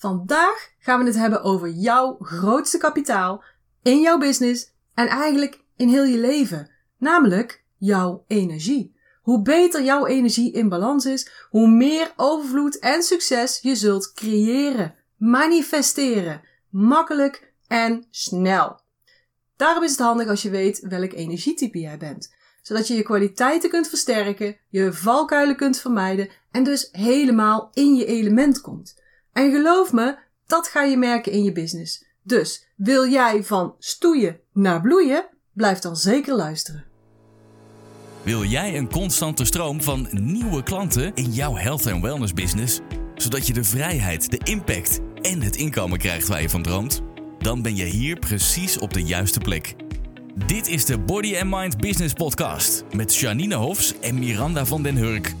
Vandaag gaan we het hebben over jouw grootste kapitaal in jouw business en eigenlijk in heel je leven, namelijk jouw energie. Hoe beter jouw energie in balans is, hoe meer overvloed en succes je zult creëren, manifesteren, makkelijk en snel. Daarom is het handig als je weet welk energietype jij bent, zodat je je kwaliteiten kunt versterken, je valkuilen kunt vermijden en dus helemaal in je element komt. En geloof me, dat ga je merken in je business. Dus wil jij van stoeien naar bloeien? Blijf dan zeker luisteren. Wil jij een constante stroom van nieuwe klanten in jouw health en wellness business, zodat je de vrijheid, de impact en het inkomen krijgt waar je van droomt? Dan ben je hier precies op de juiste plek. Dit is de Body and Mind Business Podcast met Janine Hofs en Miranda van den Hurk.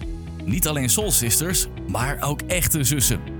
Niet alleen soul sisters, maar ook echte zussen.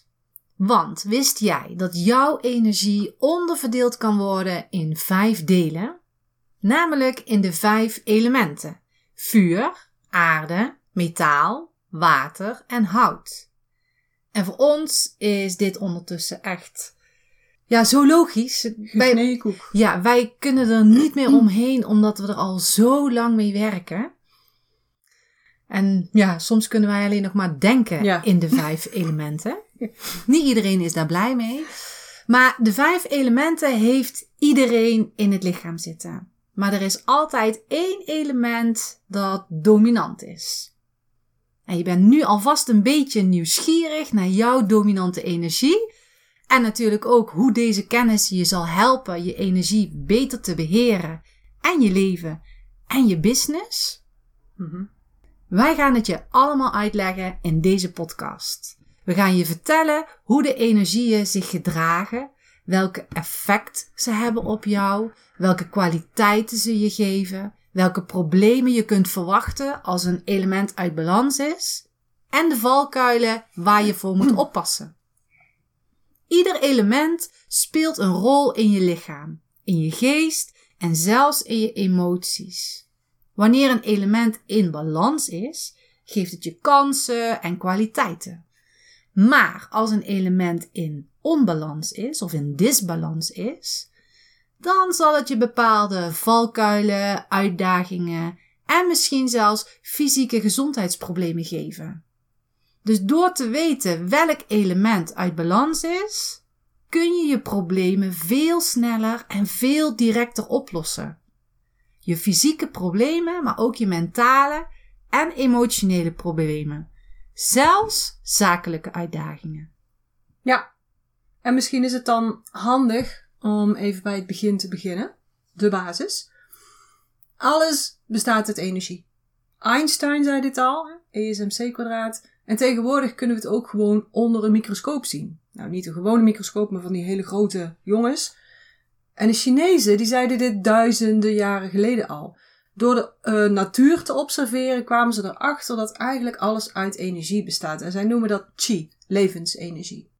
Want wist jij dat jouw energie onderverdeeld kan worden in vijf delen? Namelijk in de vijf elementen: vuur, aarde, metaal, water en hout. En voor ons is dit ondertussen echt ja, zo logisch. Wij, ja, wij kunnen er niet meer omheen omdat we er al zo lang mee werken. En ja, soms kunnen wij alleen nog maar denken in de vijf elementen. Niet iedereen is daar blij mee. Maar de vijf elementen heeft iedereen in het lichaam zitten. Maar er is altijd één element dat dominant is. En je bent nu alvast een beetje nieuwsgierig naar jouw dominante energie. En natuurlijk ook hoe deze kennis je zal helpen je energie beter te beheren. En je leven en je business. Mhm. Wij gaan het je allemaal uitleggen in deze podcast. We gaan je vertellen hoe de energieën zich gedragen, welke effect ze hebben op jou, welke kwaliteiten ze je geven, welke problemen je kunt verwachten als een element uit balans is en de valkuilen waar je voor moet oppassen. Ieder element speelt een rol in je lichaam, in je geest en zelfs in je emoties. Wanneer een element in balans is, geeft het je kansen en kwaliteiten. Maar als een element in onbalans is of in disbalans is, dan zal het je bepaalde valkuilen, uitdagingen en misschien zelfs fysieke gezondheidsproblemen geven. Dus door te weten welk element uit balans is, kun je je problemen veel sneller en veel directer oplossen. Je fysieke problemen, maar ook je mentale en emotionele problemen. Zelfs zakelijke uitdagingen. Ja, en misschien is het dan handig om even bij het begin te beginnen. De basis. Alles bestaat uit energie. Einstein zei dit al, ESMC kwadraat. En tegenwoordig kunnen we het ook gewoon onder een microscoop zien. Nou, niet een gewone microscoop, maar van die hele grote jongens. En de Chinezen, die zeiden dit duizenden jaren geleden al. Door de uh, natuur te observeren kwamen ze erachter dat eigenlijk alles uit energie bestaat. En zij noemen dat chi, levensenergie.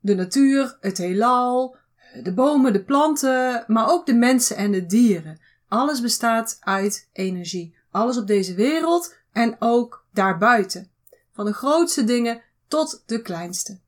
De natuur, het heelal, de bomen, de planten, maar ook de mensen en de dieren. Alles bestaat uit energie. Alles op deze wereld en ook daarbuiten. Van de grootste dingen tot de kleinste.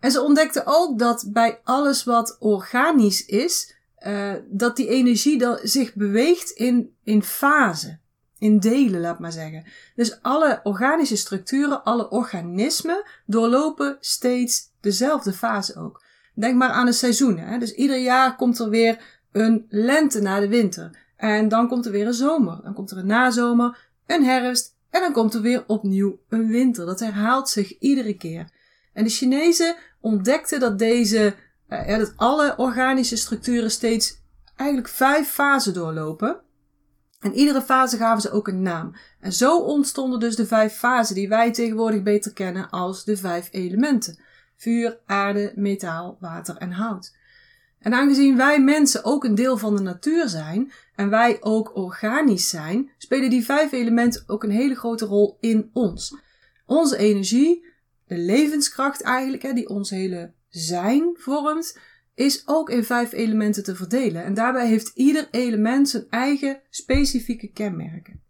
En ze ontdekten ook dat bij alles wat organisch is, uh, dat die energie dan zich beweegt in, in fasen. In delen, laat maar zeggen. Dus alle organische structuren, alle organismen doorlopen steeds dezelfde fase ook. Denk maar aan de seizoenen. Hè? Dus ieder jaar komt er weer een lente na de winter. En dan komt er weer een zomer. Dan komt er een nazomer, een herfst. En dan komt er weer opnieuw een winter. Dat herhaalt zich iedere keer. En de Chinezen ontdekten dat deze ja, dat alle organische structuren steeds eigenlijk vijf fasen doorlopen. En iedere fase gaven ze ook een naam. En zo ontstonden dus de vijf fasen die wij tegenwoordig beter kennen als de vijf elementen. vuur, aarde, metaal, water en hout. En aangezien wij mensen ook een deel van de natuur zijn en wij ook organisch zijn, spelen die vijf elementen ook een hele grote rol in ons. Onze energie, de levenskracht eigenlijk, hè, die ons hele zijn vormt, is ook in vijf elementen te verdelen. En daarbij heeft ieder element zijn eigen specifieke kenmerken.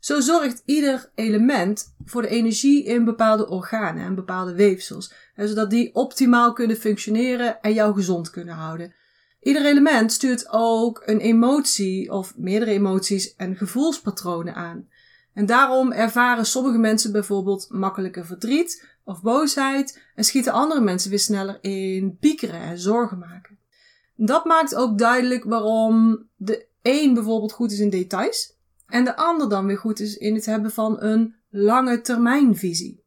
Zo zorgt ieder element voor de energie in bepaalde organen en bepaalde weefsels, zodat die optimaal kunnen functioneren en jou gezond kunnen houden. Ieder element stuurt ook een emotie of meerdere emoties en gevoelspatronen aan. En daarom ervaren sommige mensen bijvoorbeeld makkelijker verdriet of boosheid en schieten andere mensen weer sneller in piekeren en zorgen maken. Dat maakt ook duidelijk waarom de een bijvoorbeeld goed is in details en de ander dan weer goed is in het hebben van een lange termijnvisie.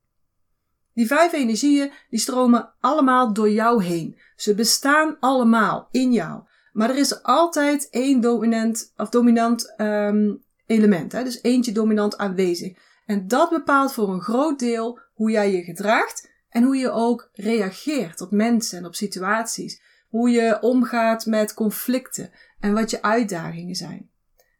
Die vijf energieën die stromen allemaal door jou heen. Ze bestaan allemaal in jou. Maar er is altijd één dominant of dominant um, element. Hè? Dus eentje dominant aanwezig. En dat bepaalt voor een groot deel hoe jij je gedraagt en hoe je ook reageert op mensen en op situaties. Hoe je omgaat met conflicten en wat je uitdagingen zijn.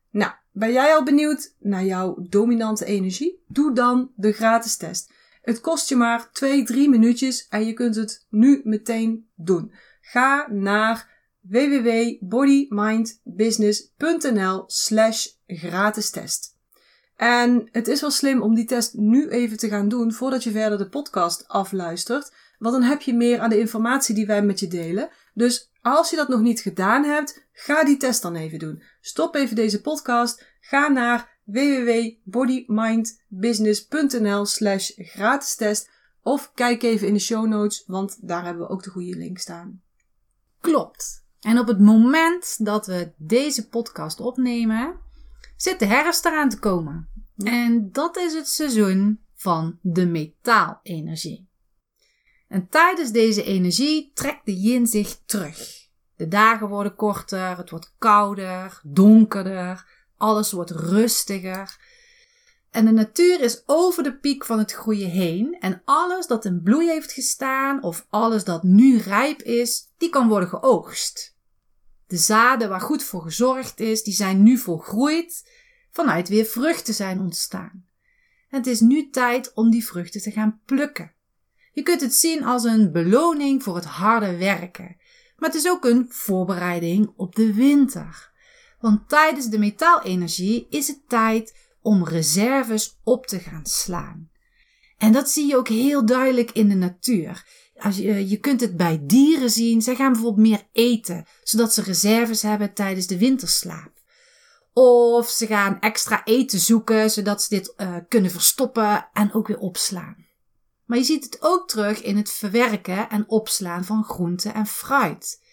Nou, ben jij al benieuwd naar jouw dominante energie? Doe dan de gratis test. Het kost je maar 2, 3 minuutjes en je kunt het nu meteen doen. Ga naar www.bodymindbusiness.nl slash gratis test. En het is wel slim om die test nu even te gaan doen voordat je verder de podcast afluistert. Want dan heb je meer aan de informatie die wij met je delen. Dus als je dat nog niet gedaan hebt, ga die test dan even doen. Stop even deze podcast. Ga naar www.bodymindbusiness.nl slash gratis test. Of kijk even in de show notes, want daar hebben we ook de goede link staan. Klopt. En op het moment dat we deze podcast opnemen, zit de herfst eraan te komen. En dat is het seizoen van de metaalenergie. En tijdens deze energie trekt de yin zich terug. De dagen worden korter, het wordt kouder, donkerder, alles wordt rustiger. En de natuur is over de piek van het groeien heen. En alles dat in bloei heeft gestaan, of alles dat nu rijp is, die kan worden geoogst. De zaden waar goed voor gezorgd is, die zijn nu volgroeid, vanuit weer vruchten zijn ontstaan. Het is nu tijd om die vruchten te gaan plukken. Je kunt het zien als een beloning voor het harde werken. Maar het is ook een voorbereiding op de winter. Want tijdens de metaalenergie is het tijd om reserves op te gaan slaan. En dat zie je ook heel duidelijk in de natuur. Als je, je kunt het bij dieren zien. Zij gaan bijvoorbeeld meer eten, zodat ze reserves hebben tijdens de winterslaap. Of ze gaan extra eten zoeken, zodat ze dit uh, kunnen verstoppen en ook weer opslaan. Maar je ziet het ook terug in het verwerken en opslaan van groenten en fruit.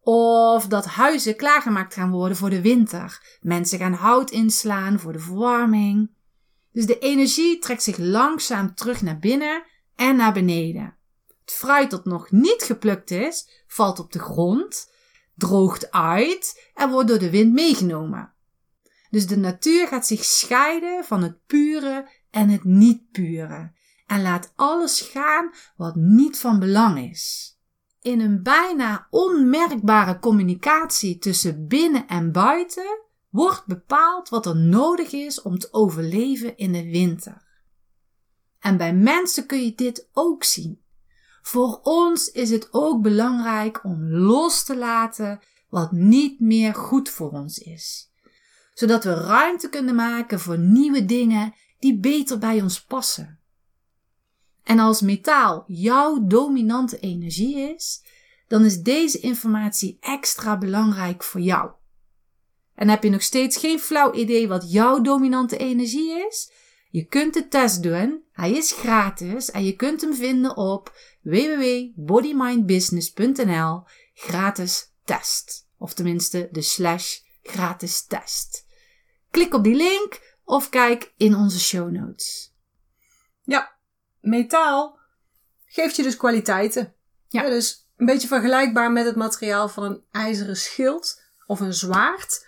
Of dat huizen klaargemaakt gaan worden voor de winter. Mensen gaan hout inslaan voor de verwarming. Dus de energie trekt zich langzaam terug naar binnen en naar beneden. Het fruit dat nog niet geplukt is, valt op de grond, droogt uit en wordt door de wind meegenomen. Dus de natuur gaat zich scheiden van het pure en het niet pure en laat alles gaan wat niet van belang is in een bijna onmerkbare communicatie tussen binnen en buiten wordt bepaald wat er nodig is om te overleven in de winter. En bij mensen kun je dit ook zien. Voor ons is het ook belangrijk om los te laten wat niet meer goed voor ons is, zodat we ruimte kunnen maken voor nieuwe dingen die beter bij ons passen. En als metaal jouw dominante energie is, dan is deze informatie extra belangrijk voor jou. En heb je nog steeds geen flauw idee wat jouw dominante energie is? Je kunt de test doen. Hij is gratis en je kunt hem vinden op www.bodymindbusiness.nl gratis test. Of tenminste de slash gratis test. Klik op die link of kijk in onze show notes. Ja, metaal geeft je dus kwaliteiten. Ja. dus een beetje vergelijkbaar met het materiaal van een ijzeren schild of een zwaard.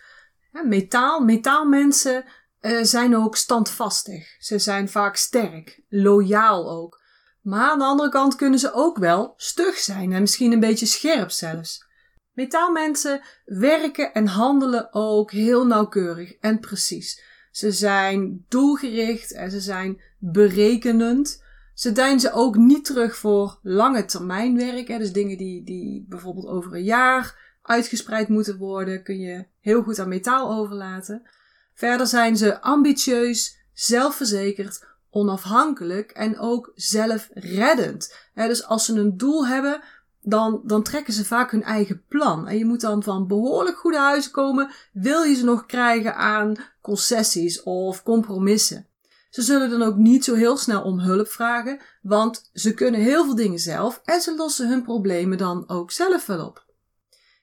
Ja, metaal. Metaalmensen uh, zijn ook standvastig. Ze zijn vaak sterk, loyaal ook. Maar aan de andere kant kunnen ze ook wel stug zijn en misschien een beetje scherp zelfs. Metaalmensen werken en handelen ook heel nauwkeurig en precies. Ze zijn doelgericht en ze zijn berekenend. Ze deinzen ook niet terug voor lange termijn werk. Hè. Dus dingen die, die bijvoorbeeld over een jaar uitgespreid moeten worden, kun je heel goed aan metaal overlaten. Verder zijn ze ambitieus, zelfverzekerd, onafhankelijk en ook zelfreddend. Dus als ze een doel hebben, dan, dan trekken ze vaak hun eigen plan. En je moet dan van behoorlijk goede huizen komen, wil je ze nog krijgen aan concessies of compromissen. Ze zullen dan ook niet zo heel snel om hulp vragen, want ze kunnen heel veel dingen zelf en ze lossen hun problemen dan ook zelf wel op.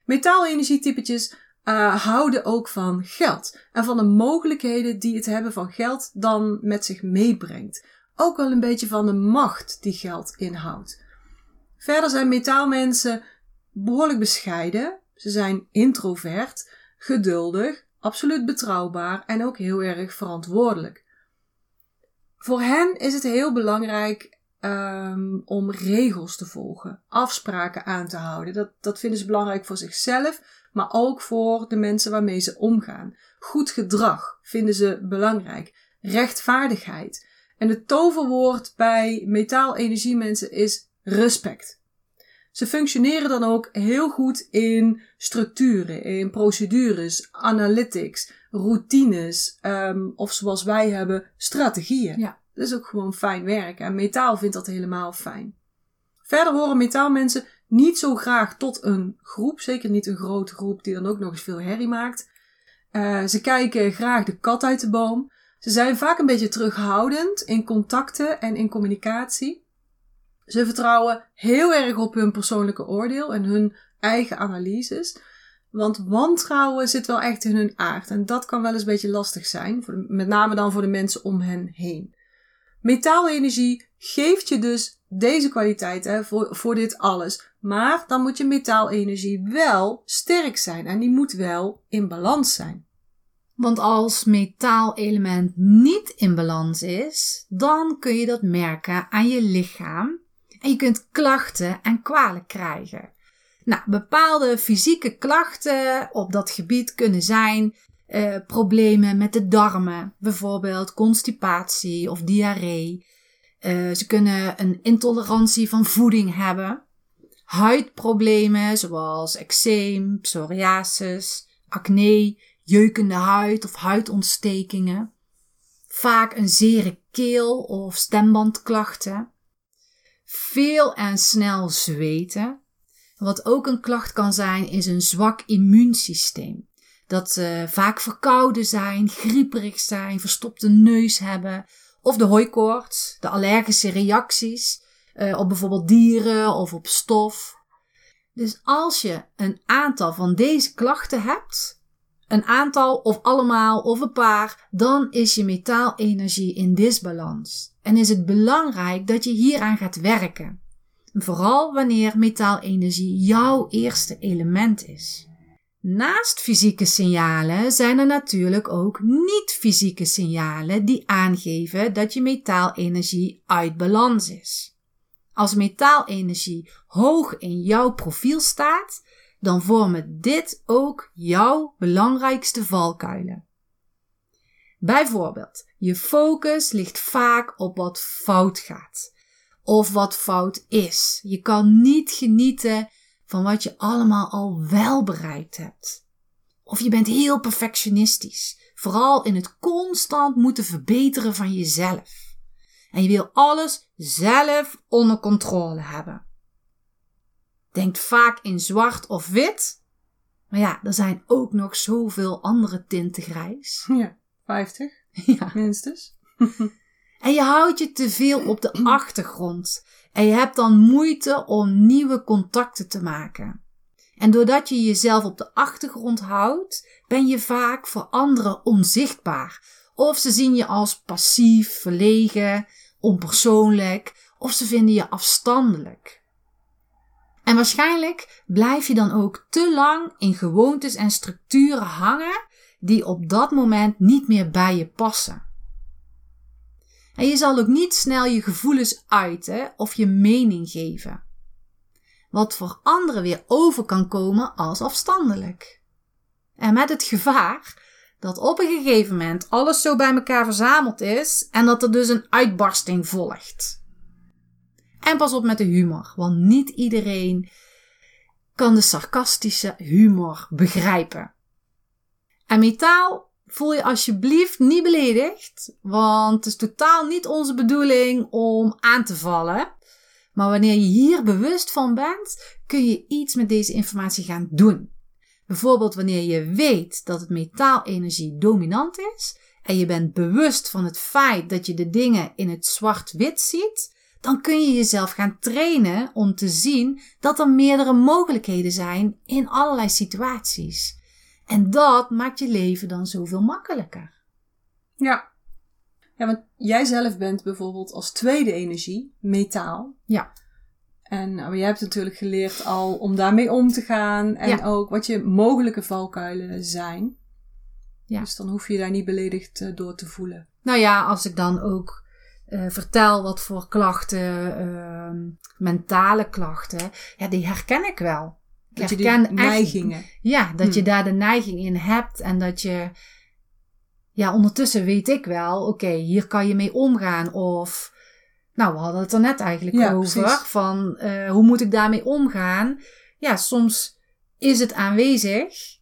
Metaalenergietypetjes uh, houden ook van geld en van de mogelijkheden die het hebben van geld dan met zich meebrengt. Ook wel een beetje van de macht die geld inhoudt. Verder zijn metaalmensen behoorlijk bescheiden. Ze zijn introvert, geduldig, absoluut betrouwbaar en ook heel erg verantwoordelijk. Voor hen is het heel belangrijk um, om regels te volgen, afspraken aan te houden. Dat, dat vinden ze belangrijk voor zichzelf, maar ook voor de mensen waarmee ze omgaan. Goed gedrag vinden ze belangrijk. Rechtvaardigheid. En het toverwoord bij metaalenergiemensen is respect. Ze functioneren dan ook heel goed in structuren, in procedures, analytics, routines, um, of zoals wij hebben, strategieën. Ja. Dat is ook gewoon fijn werk. En metaal vindt dat helemaal fijn. Verder horen metaalmensen niet zo graag tot een groep. Zeker niet een grote groep die dan ook nog eens veel herrie maakt. Uh, ze kijken graag de kat uit de boom. Ze zijn vaak een beetje terughoudend in contacten en in communicatie. Ze vertrouwen heel erg op hun persoonlijke oordeel en hun eigen analyses. Want wantrouwen zit wel echt in hun aard. En dat kan wel eens een beetje lastig zijn. met name dan voor de mensen om hen heen. Metaalenergie geeft je dus deze kwaliteiten voor, voor dit alles. Maar dan moet je metaalenergie wel sterk zijn en die moet wel in balans zijn. Want als metaalelement niet in balans is, dan kun je dat merken aan je lichaam en je kunt klachten en kwalen krijgen. Nou, bepaalde fysieke klachten op dat gebied kunnen zijn uh, problemen met de darmen, bijvoorbeeld constipatie of diarree. Uh, ze kunnen een intolerantie van voeding hebben. Huidproblemen zoals eczeem, psoriasis, acne, jeukende huid of huidontstekingen. Vaak een zere keel of stembandklachten. Veel en snel zweten. Wat ook een klacht kan zijn, is een zwak immuunsysteem dat ze vaak verkouden zijn, grieperig zijn, verstopte neus hebben. Of de hooikoorts, de allergische reacties uh, op bijvoorbeeld dieren of op stof. Dus als je een aantal van deze klachten hebt, een aantal of allemaal of een paar, dan is je metaalenergie in disbalans. En is het belangrijk dat je hieraan gaat werken. Vooral wanneer metaalenergie jouw eerste element is. Naast fysieke signalen zijn er natuurlijk ook niet-fysieke signalen die aangeven dat je metaalenergie uit balans is. Als metaalenergie hoog in jouw profiel staat, dan vormen dit ook jouw belangrijkste valkuilen. Bijvoorbeeld, je focus ligt vaak op wat fout gaat of wat fout is. Je kan niet genieten van wat je allemaal al wel bereikt hebt. Of je bent heel perfectionistisch, vooral in het constant moeten verbeteren van jezelf. En je wil alles zelf onder controle hebben. Denkt vaak in zwart of wit. Maar ja, er zijn ook nog zoveel andere tinten grijs. Ja, 50. Ja. Minstens. en je houdt je te veel op de achtergrond. En je hebt dan moeite om nieuwe contacten te maken. En doordat je jezelf op de achtergrond houdt, ben je vaak voor anderen onzichtbaar. Of ze zien je als passief, verlegen, onpersoonlijk, of ze vinden je afstandelijk. En waarschijnlijk blijf je dan ook te lang in gewoontes en structuren hangen die op dat moment niet meer bij je passen. En je zal ook niet snel je gevoelens uiten of je mening geven. Wat voor anderen weer over kan komen als afstandelijk. En met het gevaar dat op een gegeven moment alles zo bij elkaar verzameld is en dat er dus een uitbarsting volgt. En pas op met de humor, want niet iedereen kan de sarcastische humor begrijpen. En metaal voel je alsjeblieft niet beledigd, want het is totaal niet onze bedoeling om aan te vallen. Maar wanneer je hier bewust van bent, kun je iets met deze informatie gaan doen. Bijvoorbeeld wanneer je weet dat het metaalenergie dominant is en je bent bewust van het feit dat je de dingen in het zwart-wit ziet, dan kun je jezelf gaan trainen om te zien dat er meerdere mogelijkheden zijn in allerlei situaties. En dat maakt je leven dan zoveel makkelijker. Ja. Ja, want jij zelf bent bijvoorbeeld als tweede energie metaal. Ja. En nou, jij hebt natuurlijk geleerd al om daarmee om te gaan. En ook wat je mogelijke valkuilen zijn. Ja. Dus dan hoef je daar niet beledigd uh, door te voelen. Nou ja, als ik dan ook uh, vertel wat voor klachten, uh, mentale klachten, ja, die herken ik wel. Ik dat herken je die neigingen. ja, dat je hm. daar de neiging in hebt en dat je, ja, ondertussen weet ik wel, oké, hier kan je mee omgaan. Of, nou, we hadden het er net eigenlijk over, van uh, hoe moet ik daarmee omgaan? Ja, soms is het aanwezig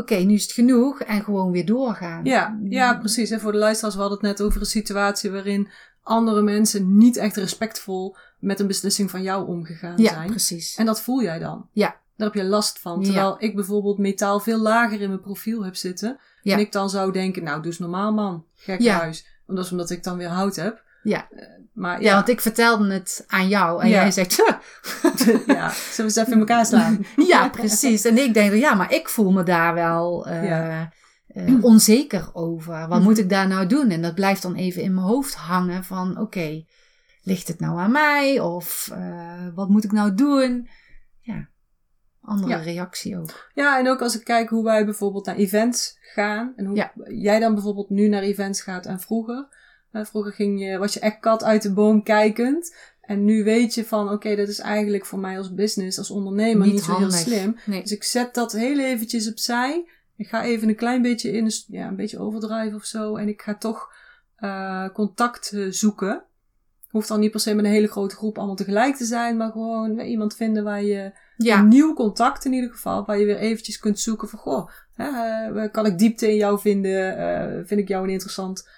oké, nu is het genoeg en gewoon weer doorgaan. Ja, ja precies. En voor de luisteraars, we hadden het net over een situatie waarin andere mensen niet echt respectvol met een beslissing van jou omgegaan zijn. Ja, precies. En dat voel jij dan. Ja. Daar heb je last van. Terwijl ik bijvoorbeeld metaal veel lager in mijn profiel heb zitten. Ja. En ik dan zou denken, nou, doe eens normaal man. Gek huis. Omdat, omdat ik dan weer hout heb. Ja. Eh, maar, ja. ja. want ik vertelde het aan jou en jij zegt, ja, zullen we eens even in elkaar slaan? ja, precies. En ik denk, ja, maar ik voel me daar wel uh, uh, onzeker over. Wat moet ik daar nou doen? En dat blijft dan even in mijn hoofd hangen van, oké, ligt het nou aan mij? Of uh, wat moet ik nou doen? Ja, andere reactie ook. Ja, en ook als ik kijk hoe wij bijvoorbeeld naar events gaan. En hoe jij dan bijvoorbeeld nu naar events gaat en vroeger vroeger ging je, was je echt kat uit de boom kijkend. En nu weet je van, oké, dat is eigenlijk voor mij als business, als ondernemer niet, zo heel slim. Dus ik zet dat heel eventjes opzij. Ik ga even een klein beetje in, ja, een beetje overdrijven of zo. En ik ga toch uh, contact uh, zoeken. Hoeft dan niet per se met een hele grote groep allemaal tegelijk te zijn, maar gewoon uh, iemand vinden waar je ja. een nieuw contact in ieder geval, waar je weer eventjes kunt zoeken van, goh, hè, kan ik diepte in jou vinden? vind ik jou een interessant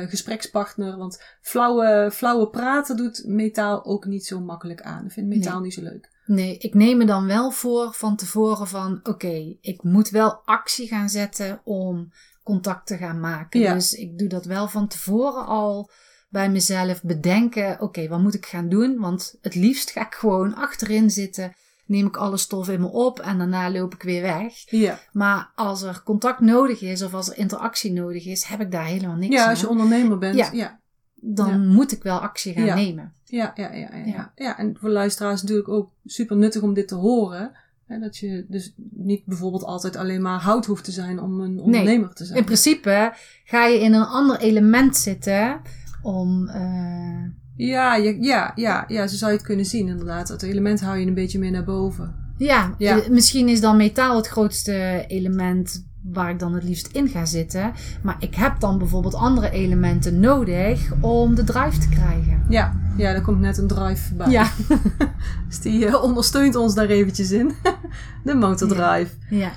uh, gesprekspartner. Want flauwe, flauwe praten doet metaal ook niet zo makkelijk aan. Ik vind metaal niet zo leuk. Nee, ik neem me dan wel voor van tevoren van oké, ik moet wel actie gaan zetten om contact te gaan maken. Ja. Dus ik doe dat wel van tevoren al bij mezelf bedenken, oké, wat moet ik gaan doen? Want het liefst ga ik gewoon achterin zitten neem ik alle stof in me op en daarna loop ik weer weg. Ja. Maar als er contact nodig is of als er interactie nodig is, heb ik daar helemaal niks aan. Ja, als je ondernemer bent. Ja. ja. Dan moet ik wel actie gaan nemen. Ja, ja, ja, ja, ja. en voor luisteraars natuurlijk ook super nuttig om dit te horen. Hè, dat je dus niet bijvoorbeeld altijd alleen maar hout hoeft te zijn om een ondernemer te zijn. In principe ga je in een ander element zitten om. Uh, ja, ja, ja, ja, zo zou je het kunnen zien inderdaad. Het element hou je een beetje meer naar boven. Ja, ja. Eh, misschien is dan metaal het grootste element waar ik dan het liefst in ga zitten. Maar ik heb dan bijvoorbeeld andere elementen nodig om de drive te krijgen. Ja, ja daar komt net een drive bij. Ja. dus die uh, ondersteunt ons daar eventjes in. de motordrive. Ja. ja.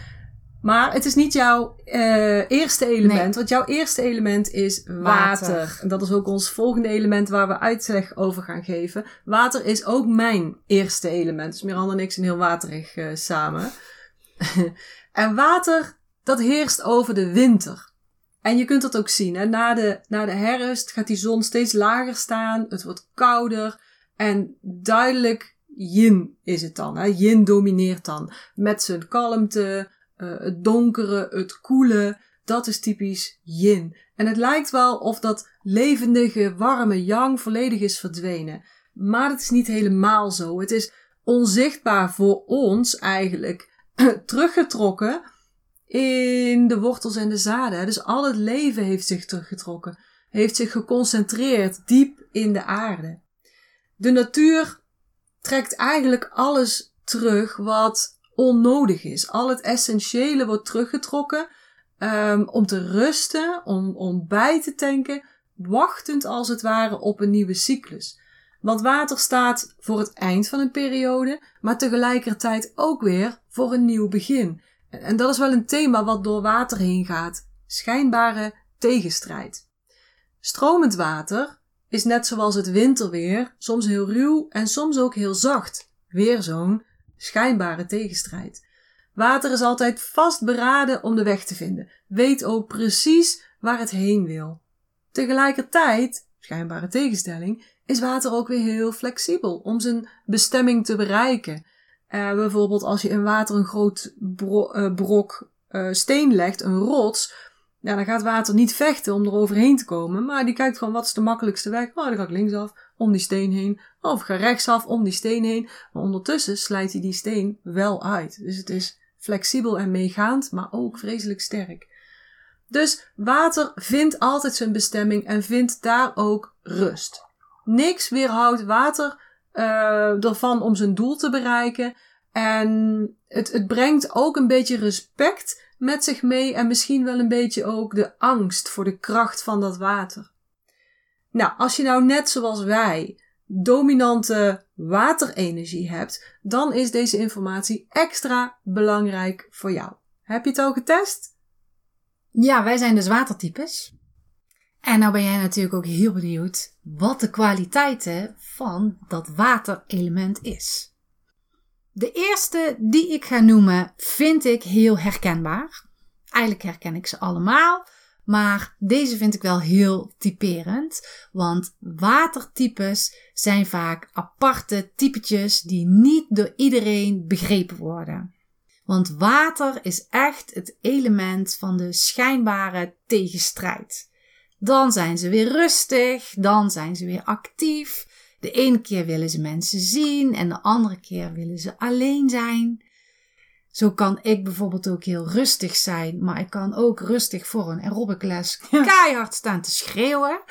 Maar het is niet jouw uh, eerste element, want jouw eerste element is water. En dat is ook ons volgende element waar we uitleg over gaan geven. Water is ook mijn eerste element. Dus Miranda en ik zijn heel waterig uh, samen. en water, dat heerst over de winter. En je kunt dat ook zien. Hè? Na, de, na de herfst gaat die zon steeds lager staan. Het wordt kouder. En duidelijk yin is het dan. Hè? Yin domineert dan. Met zijn kalmte, uh, het donkere, het koele, dat is typisch yin. En het lijkt wel of dat levendige, warme yang volledig is verdwenen. Maar dat is niet helemaal zo. Het is onzichtbaar voor ons eigenlijk teruggetrokken in de wortels en de zaden. Dus al het leven heeft zich teruggetrokken. heeft zich geconcentreerd diep in de aarde. De natuur trekt eigenlijk alles terug wat onnodig is. Al het essentiële wordt teruggetrokken um, om te rusten, om, om bij te tanken, wachtend als het ware op een nieuwe cyclus. Want water staat voor het eind van een periode, maar tegelijkertijd ook weer voor een nieuw begin. En dat is wel een thema wat door water heen gaat. Schijnbare tegenstrijd. Stromend water is net zoals het winterweer soms heel ruw en soms ook heel zacht. Weer zo'n schijnbare tegenstrijd. Water is altijd vastberaden om de weg te vinden, weet ook precies waar het heen wil. Tegelijkertijd, schijnbare tegenstelling, is water ook weer heel flexibel om zijn bestemming te bereiken. Uh, bijvoorbeeld als je in water een groot uh, brok uh, steen legt, een rots, ja, dan gaat water niet vechten om er overheen te komen, maar die kijkt gewoon wat is de makkelijkste weg. Oh, dan ga ik linksaf, om die steen heen. Of ga rechtsaf, om die steen heen. Maar ondertussen slijt hij die steen wel uit. Dus het is flexibel en meegaand, maar ook vreselijk sterk. Dus water vindt altijd zijn bestemming en vindt daar ook rust. Niks weerhoudt water uh, ervan om zijn doel te bereiken. En het, het brengt ook een beetje respect met zich mee en misschien wel een beetje ook de angst voor de kracht van dat water. Nou, als je nou net zoals wij dominante waterenergie hebt, dan is deze informatie extra belangrijk voor jou. Heb je het al getest? Ja, wij zijn dus watertypes. En nou ben jij natuurlijk ook heel benieuwd wat de kwaliteiten van dat waterelement is. De eerste die ik ga noemen vind ik heel herkenbaar. Eigenlijk herken ik ze allemaal, maar deze vind ik wel heel typerend, want watertypes zijn vaak aparte typetjes die niet door iedereen begrepen worden. Want water is echt het element van de schijnbare tegenstrijd. Dan zijn ze weer rustig, dan zijn ze weer actief. De ene keer willen ze mensen zien en de andere keer willen ze alleen zijn. Zo kan ik bijvoorbeeld ook heel rustig zijn, maar ik kan ook rustig voor een aerobicles keihard staan te schreeuwen.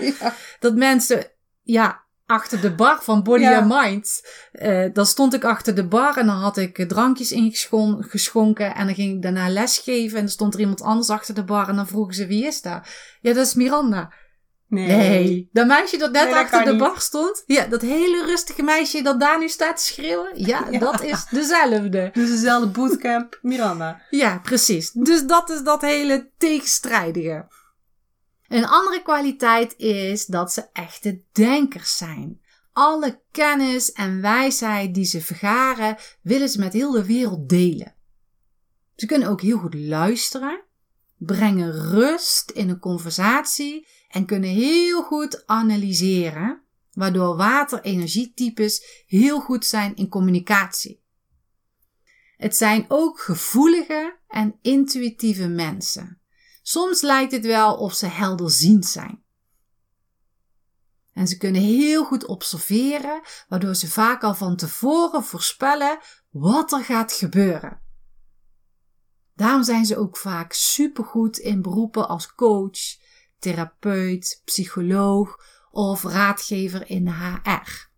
Dat mensen, ja, achter de bar van Body and Mind. Uh, dan stond ik achter de bar en dan had ik drankjes ingeschonken. En dan ging ik daarna lesgeven. En dan stond er iemand anders achter de bar. En dan vroegen ze, wie is dat? Ja, dat is Miranda. Nee. nee. Dat meisje dat net achter de bar stond. Ja, dat hele rustige meisje dat daar nu staat te schreeuwen. Ja, dat is dezelfde. Dus dezelfde bootcamp Miranda. Ja, precies. Dus dat is dat hele tegenstrijdige. Een andere kwaliteit is dat ze echte denkers zijn. Alle kennis en wijsheid die ze vergaren, willen ze met heel de wereld delen. Ze kunnen ook heel goed luisteren, brengen rust in een conversatie en kunnen heel goed analyseren, waardoor waterenergietypes heel goed zijn in communicatie. Het zijn ook gevoelige en intuïtieve mensen. Soms lijkt het wel of ze helderziend zijn. En ze kunnen heel goed observeren, waardoor ze vaak al van tevoren voorspellen wat er gaat gebeuren. Daarom zijn ze ook vaak supergoed in beroepen als coach, therapeut, psycholoog of raadgever in HR.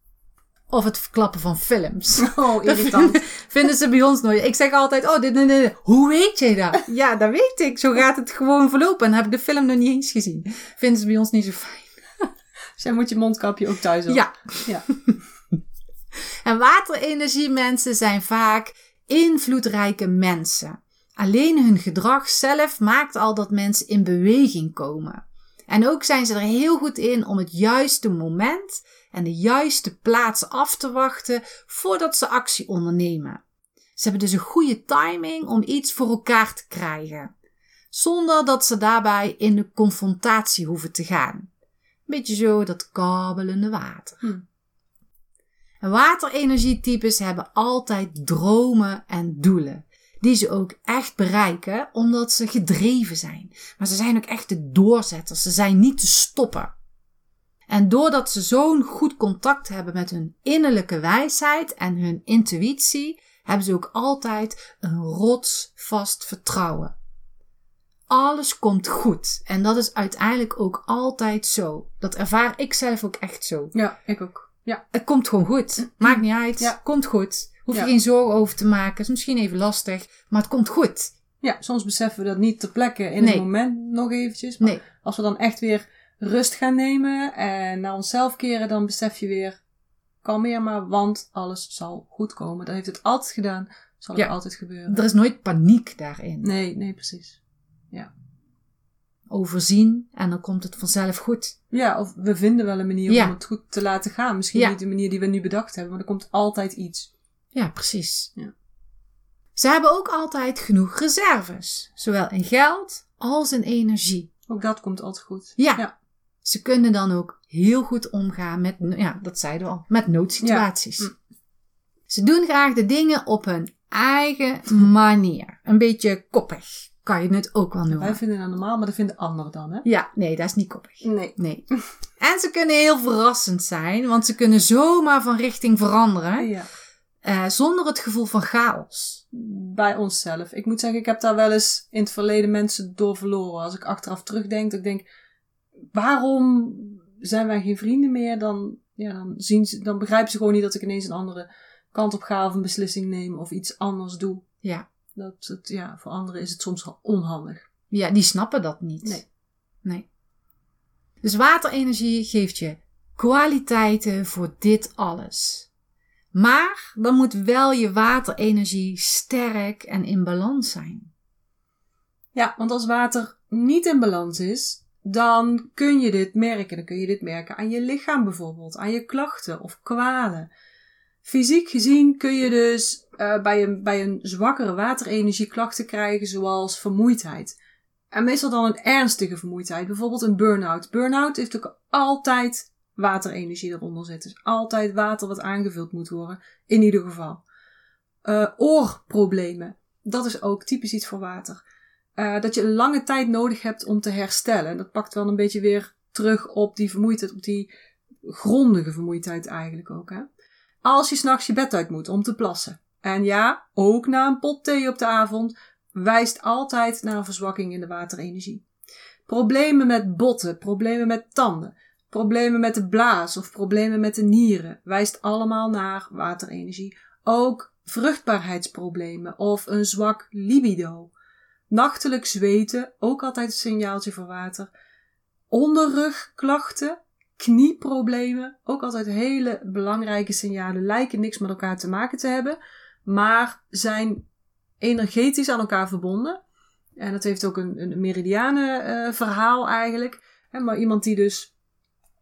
Of het verklappen van films. Oh, irritant. vinden ze bij ons nooit. Ik zeg altijd, oh, dit, nee, hoe weet je dat? Ja, dat weet ik. Zo gaat het gewoon verlopen. En heb ik de film nog niet eens gezien. Vinden ze bij ons niet zo fijn. Zij moet je mondkapje ook thuis op. Ja. ja. en waterenergie mensen zijn vaak invloedrijke mensen. Alleen hun gedrag zelf maakt al dat mensen in beweging komen. En ook zijn ze er heel goed in om het juiste moment en de juiste plaats af te wachten voordat ze actie ondernemen. Ze hebben dus een goede timing om iets voor elkaar te krijgen, zonder dat ze daarbij in de confrontatie hoeven te gaan. Beetje zo dat kabelende water. Hm. En waterenergietypes hebben altijd dromen en doelen. Die ze ook echt bereiken omdat ze gedreven zijn. Maar ze zijn ook echt de doorzetters. Ze zijn niet te stoppen. En doordat ze zo'n goed contact hebben met hun innerlijke wijsheid en hun intuïtie, hebben ze ook altijd een rotsvast vertrouwen. alles komt goed. En dat is uiteindelijk ook altijd zo. Dat ervaar ik zelf ook echt zo. Ja, ik ook. Ja. Het komt gewoon goed. Maakt niet uit. Ja. Komt goed. Hoef je geen zorgen over te maken. Is misschien even lastig, maar het komt goed. Ja, soms beseffen we dat niet ter plekke in het moment nog eventjes. Maar nee. als we dan echt weer rust gaan nemen en naar onszelf keren, dan besef je weer, kalmeer maar, want alles zal goed komen. Dat heeft het altijd gedaan, zal het altijd gebeuren. Er is nooit paniek daarin. Nee, nee, precies. Ja. Overzien en dan komt het vanzelf goed. Ja, of we vinden wel een manier om het goed te laten gaan. Misschien niet de manier die we nu bedacht hebben, maar er komt altijd iets. Ja, precies. Ja. Ze hebben ook altijd genoeg reserves, zowel in geld als in energie. Ook dat komt altijd goed. Ja. ja. Ze kunnen dan ook heel goed omgaan met, ja, dat zeiden we al, met noodsituaties. Ja. Hm. Ze doen graag de dingen op hun eigen manier. Een beetje koppig, kan je het ook wel noemen. Wij vinden dat normaal, maar dat vinden anderen dan, hè? Ja, nee, dat is niet koppig. Nee. Nee. en ze kunnen heel verrassend zijn, want ze kunnen zomaar van richting veranderen. Ja. Uh, zonder het gevoel van chaos. Bij onszelf. Ik moet zeggen, ik heb daar wel eens in het verleden mensen door verloren. Als ik achteraf terugdenk, dat ik denk, waarom zijn wij geen vrienden meer? Dan, ja, dan, zien ze, dan begrijpen ze gewoon niet dat ik ineens een andere kant op ga of een beslissing neem of iets anders doe. Ja. Dat het, ja, voor anderen is het soms wel onhandig. Ja, die snappen dat niet. Nee. Nee. Dus waterenergie geeft je kwaliteiten voor dit alles. Maar dan moet wel je waterenergie sterk en in balans zijn. Ja, want als water niet in balans is, dan kun je dit merken. Dan kun je dit merken aan je lichaam bijvoorbeeld, aan je klachten of kwalen. Fysiek gezien kun je dus uh, bij, een, bij een zwakkere waterenergie klachten krijgen zoals vermoeidheid. En meestal dan een ernstige vermoeidheid, bijvoorbeeld een burn-out. Burn-out heeft ook altijd waterenergie eronder zit. Dus altijd water wat aangevuld moet worden, in ieder geval. Uh, oorproblemen, dat is ook typisch iets voor water. Uh, dat je lange tijd nodig hebt om te herstellen. Dat pakt wel een beetje weer terug op die vermoeidheid, op die grondige vermoeidheid eigenlijk ook. Hè? Als je s'nachts je bed uit moet om te plassen. En ja, ook na een pot thee op de avond, wijst altijd naar een verzwakking in de waterenergie. Problemen met botten, problemen met tanden, Problemen met de blaas of problemen met de nieren wijst allemaal naar waterenergie. Ook vruchtbaarheidsproblemen of een zwak libido. Nachtelijk zweten, ook altijd een signaaltje voor water. Onderrugklachten, knieproblemen, ook altijd hele belangrijke signalen. Lijken niks met elkaar te maken te hebben, maar zijn energetisch aan elkaar verbonden. En dat heeft ook een, een uh, verhaal eigenlijk. maar iemand die dus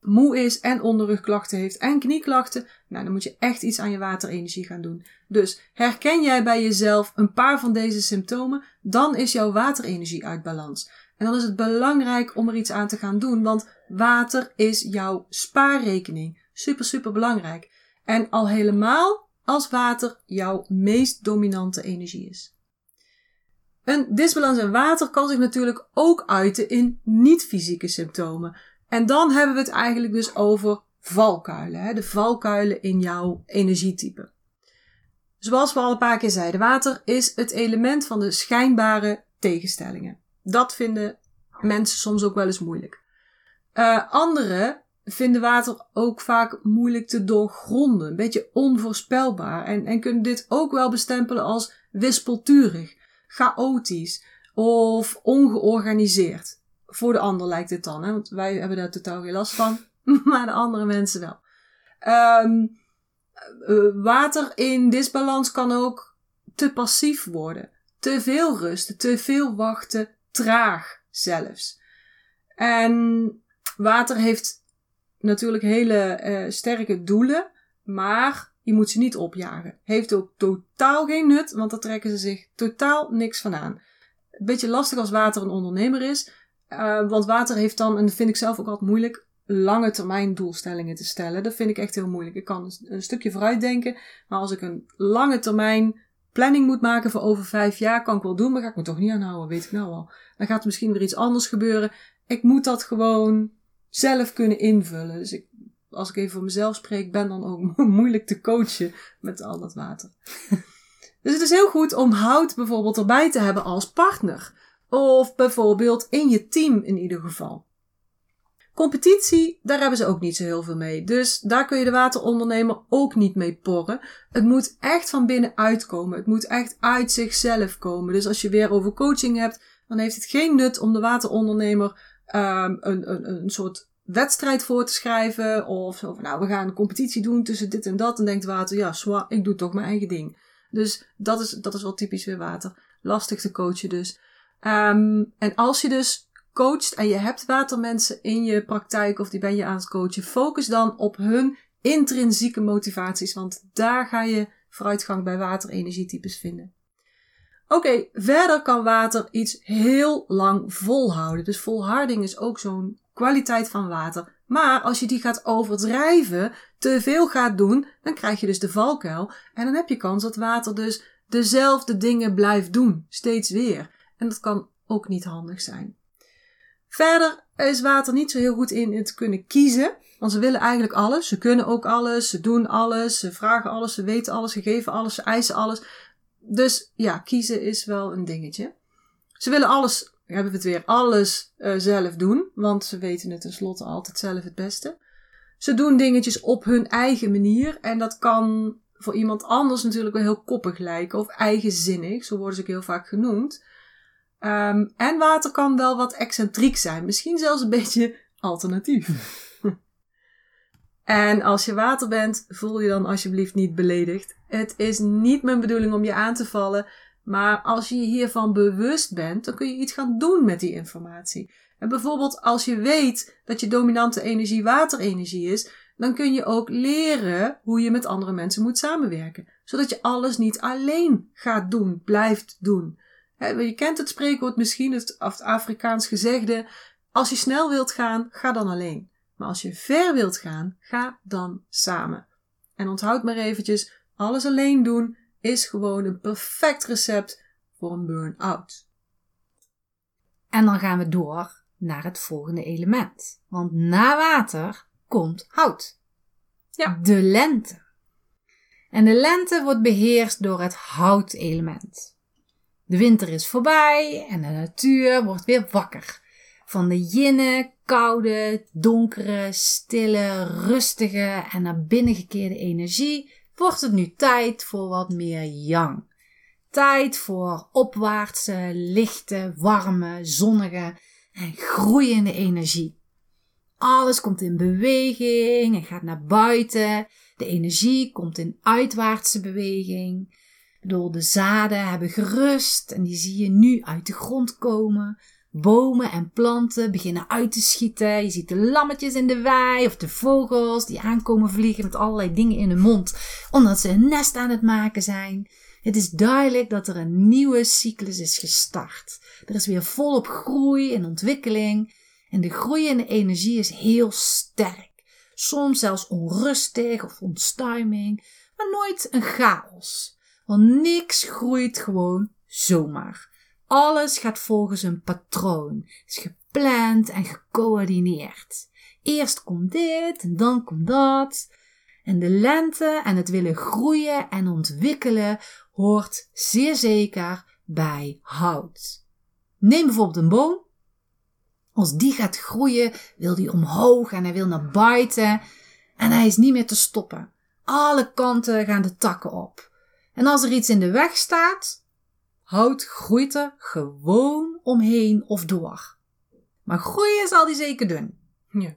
moe is en onderrugklachten heeft en knieklachten, nou dan moet je echt iets aan je waterenergie gaan doen. Dus herken jij bij jezelf een paar van deze symptomen, dan is jouw waterenergie uit balans. En dan is het belangrijk om er iets aan te gaan doen, want water is jouw spaarrekening. Super, super belangrijk. En al helemaal als water jouw meest dominante energie is. Een disbalans in water kan zich natuurlijk ook uiten in niet-fysieke symptomen. En dan hebben we het eigenlijk dus over valkuilen. Hè? De valkuilen in jouw energietype. Zoals we al een paar keer zeiden, water is het element van de schijnbare tegenstellingen. Dat vinden mensen soms ook wel eens moeilijk. Uh, anderen vinden water ook vaak moeilijk te doorgronden, een beetje onvoorspelbaar en, en kunnen dit ook wel bestempelen als wispelturig, chaotisch of ongeorganiseerd voor de ander lijkt het dan, hè? want wij hebben daar totaal geen last van, maar de andere mensen wel. Um, water in disbalans kan ook te passief worden. Te veel rusten, te veel wachten, traag zelfs. En water heeft natuurlijk hele uh, sterke doelen, maar je moet ze niet opjagen. Heeft ook totaal geen nut, want daar trekken ze zich totaal niks van aan. Een beetje lastig als water een ondernemer is. Uh, want water heeft dan, en dat vind ik zelf ook altijd moeilijk, lange termijn doelstellingen te stellen. Dat vind ik echt heel moeilijk. Ik kan een, stukje vooruit denken, maar als ik een lange termijn planning moet maken voor over vijf jaar, kan ik wel doen, maar ga ik me toch niet aanhouden, weet ik nou al. Dan gaat er misschien weer iets anders gebeuren. Ik moet dat gewoon zelf kunnen invullen. Dus ik, als ik even voor mezelf spreek, ben dan ook moeilijk te coachen met al dat water. dus het is heel goed om hout bijvoorbeeld erbij te hebben als partner. Of bijvoorbeeld in je team in ieder geval. Competitie, daar hebben ze ook niet zo heel veel mee. Dus daar kun je de waterondernemer ook niet mee porren. Het moet echt van binnenuit komen. Het moet echt uit zichzelf komen. Dus als je weer over coaching hebt, dan heeft het geen nut om de waterondernemer um, een, een, een soort wedstrijd voor te schrijven. Of zo nou, we gaan een competitie doen tussen dit en dat. En denkt water, ja, zwa, ik doe toch mijn eigen ding. Dus dat is, dat is wel typisch weer water. Lastig te coachen dus. Um, en als je dus coacht en je hebt watermensen in je praktijk of die ben je aan het coachen, focus dan op hun intrinsieke motivaties, want daar ga je vooruitgang bij waterenergietypes vinden. Oké, verder kan water iets heel lang volhouden. Dus volharding is ook zo'n kwaliteit van water. Maar als je die gaat overdrijven, te veel gaat doen, dan krijg je dus de valkuil. En dan heb je kans dat water dus dezelfde dingen blijft doen, steeds weer. En dat kan ook niet handig zijn. Verder is water niet zo heel goed in het kunnen kiezen. Want ze willen eigenlijk alles. Ze kunnen ook alles. Ze doen alles. Ze vragen alles. Ze weten alles. Ze geven alles. Ze eisen alles. Dus ja, kiezen is wel een dingetje. Ze willen alles, hebben we het weer, alles uh, zelf doen. Want ze weten het tenslotte altijd zelf het beste. Ze doen dingetjes op hun eigen manier. En dat kan voor iemand anders natuurlijk wel heel koppig lijken. Of eigenzinnig. Zo worden ze ook heel vaak genoemd. Um, en water kan wel wat excentriek zijn. Misschien zelfs een beetje alternatief. en als je water bent, voel je dan alsjeblieft niet beledigd. Het is niet mijn bedoeling om je aan te vallen. Maar als je hiervan bewust bent, dan kun je iets gaan doen met die informatie. En bijvoorbeeld als je weet dat je dominante energie waterenergie is, dan kun je ook leren hoe je met andere mensen moet samenwerken. Zodat je alles niet alleen gaat doen, blijft doen. Je kent het spreekwoord misschien, het Afrikaans gezegde. Als je snel wilt gaan, ga dan alleen. Maar als je ver wilt gaan, ga dan samen. En onthoud maar eventjes, alles alleen doen is gewoon een perfect recept voor een burn-out. En dan gaan we door naar het volgende element. Want na water komt hout. Ja. De lente. En de lente wordt beheerst door het houtelement. De winter is voorbij en de natuur wordt weer wakker. Van de jinne, koude, donkere, stille, rustige en naar binnen gekeerde energie wordt het nu tijd voor wat meer yang. Tijd voor opwaartse, lichte, warme, zonnige en groeiende energie. Alles komt in beweging en gaat naar buiten. De energie komt in uitwaartse beweging bedoel, de zaden hebben gerust en die zie je nu uit de grond komen. Bomen en planten beginnen uit te schieten. Je ziet de lammetjes in de wei of de vogels die aankomen vliegen met allerlei dingen in hun mond, omdat ze een nest aan het maken zijn. Het is duidelijk dat er een nieuwe cyclus is gestart. Er is weer volop groei en ontwikkeling. En de groeiende energie is heel sterk. Soms zelfs onrustig of onstuiming, maar nooit een chaos. Want niks groeit gewoon zomaar. Alles gaat volgens een patroon. Is gepland en gecoördineerd. Eerst komt dit en dan komt dat. En de lente en het willen groeien en ontwikkelen hoort zeer zeker bij hout. Neem bijvoorbeeld een boom. Als die gaat groeien, wil die omhoog en hij wil naar buiten. En hij is niet meer te stoppen. Alle kanten gaan de takken op. En als er iets in de weg staat, hout groeit er gewoon omheen of door. Maar groeien zal die zeker doen. Ja.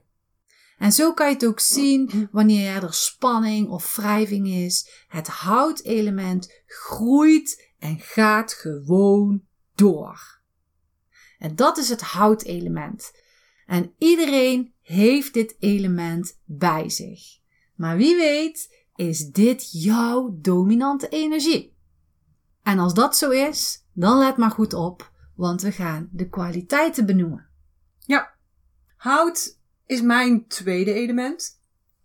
En zo kan je het ook zien wanneer er spanning of wrijving is. Het houtelement groeit en gaat gewoon door. En dat is het houtelement. En iedereen heeft dit element bij zich. Maar wie weet is dit jouw dominante energie? En als dat zo is, dan let maar goed op, want we gaan de kwaliteiten benoemen. Ja, hout is mijn tweede element.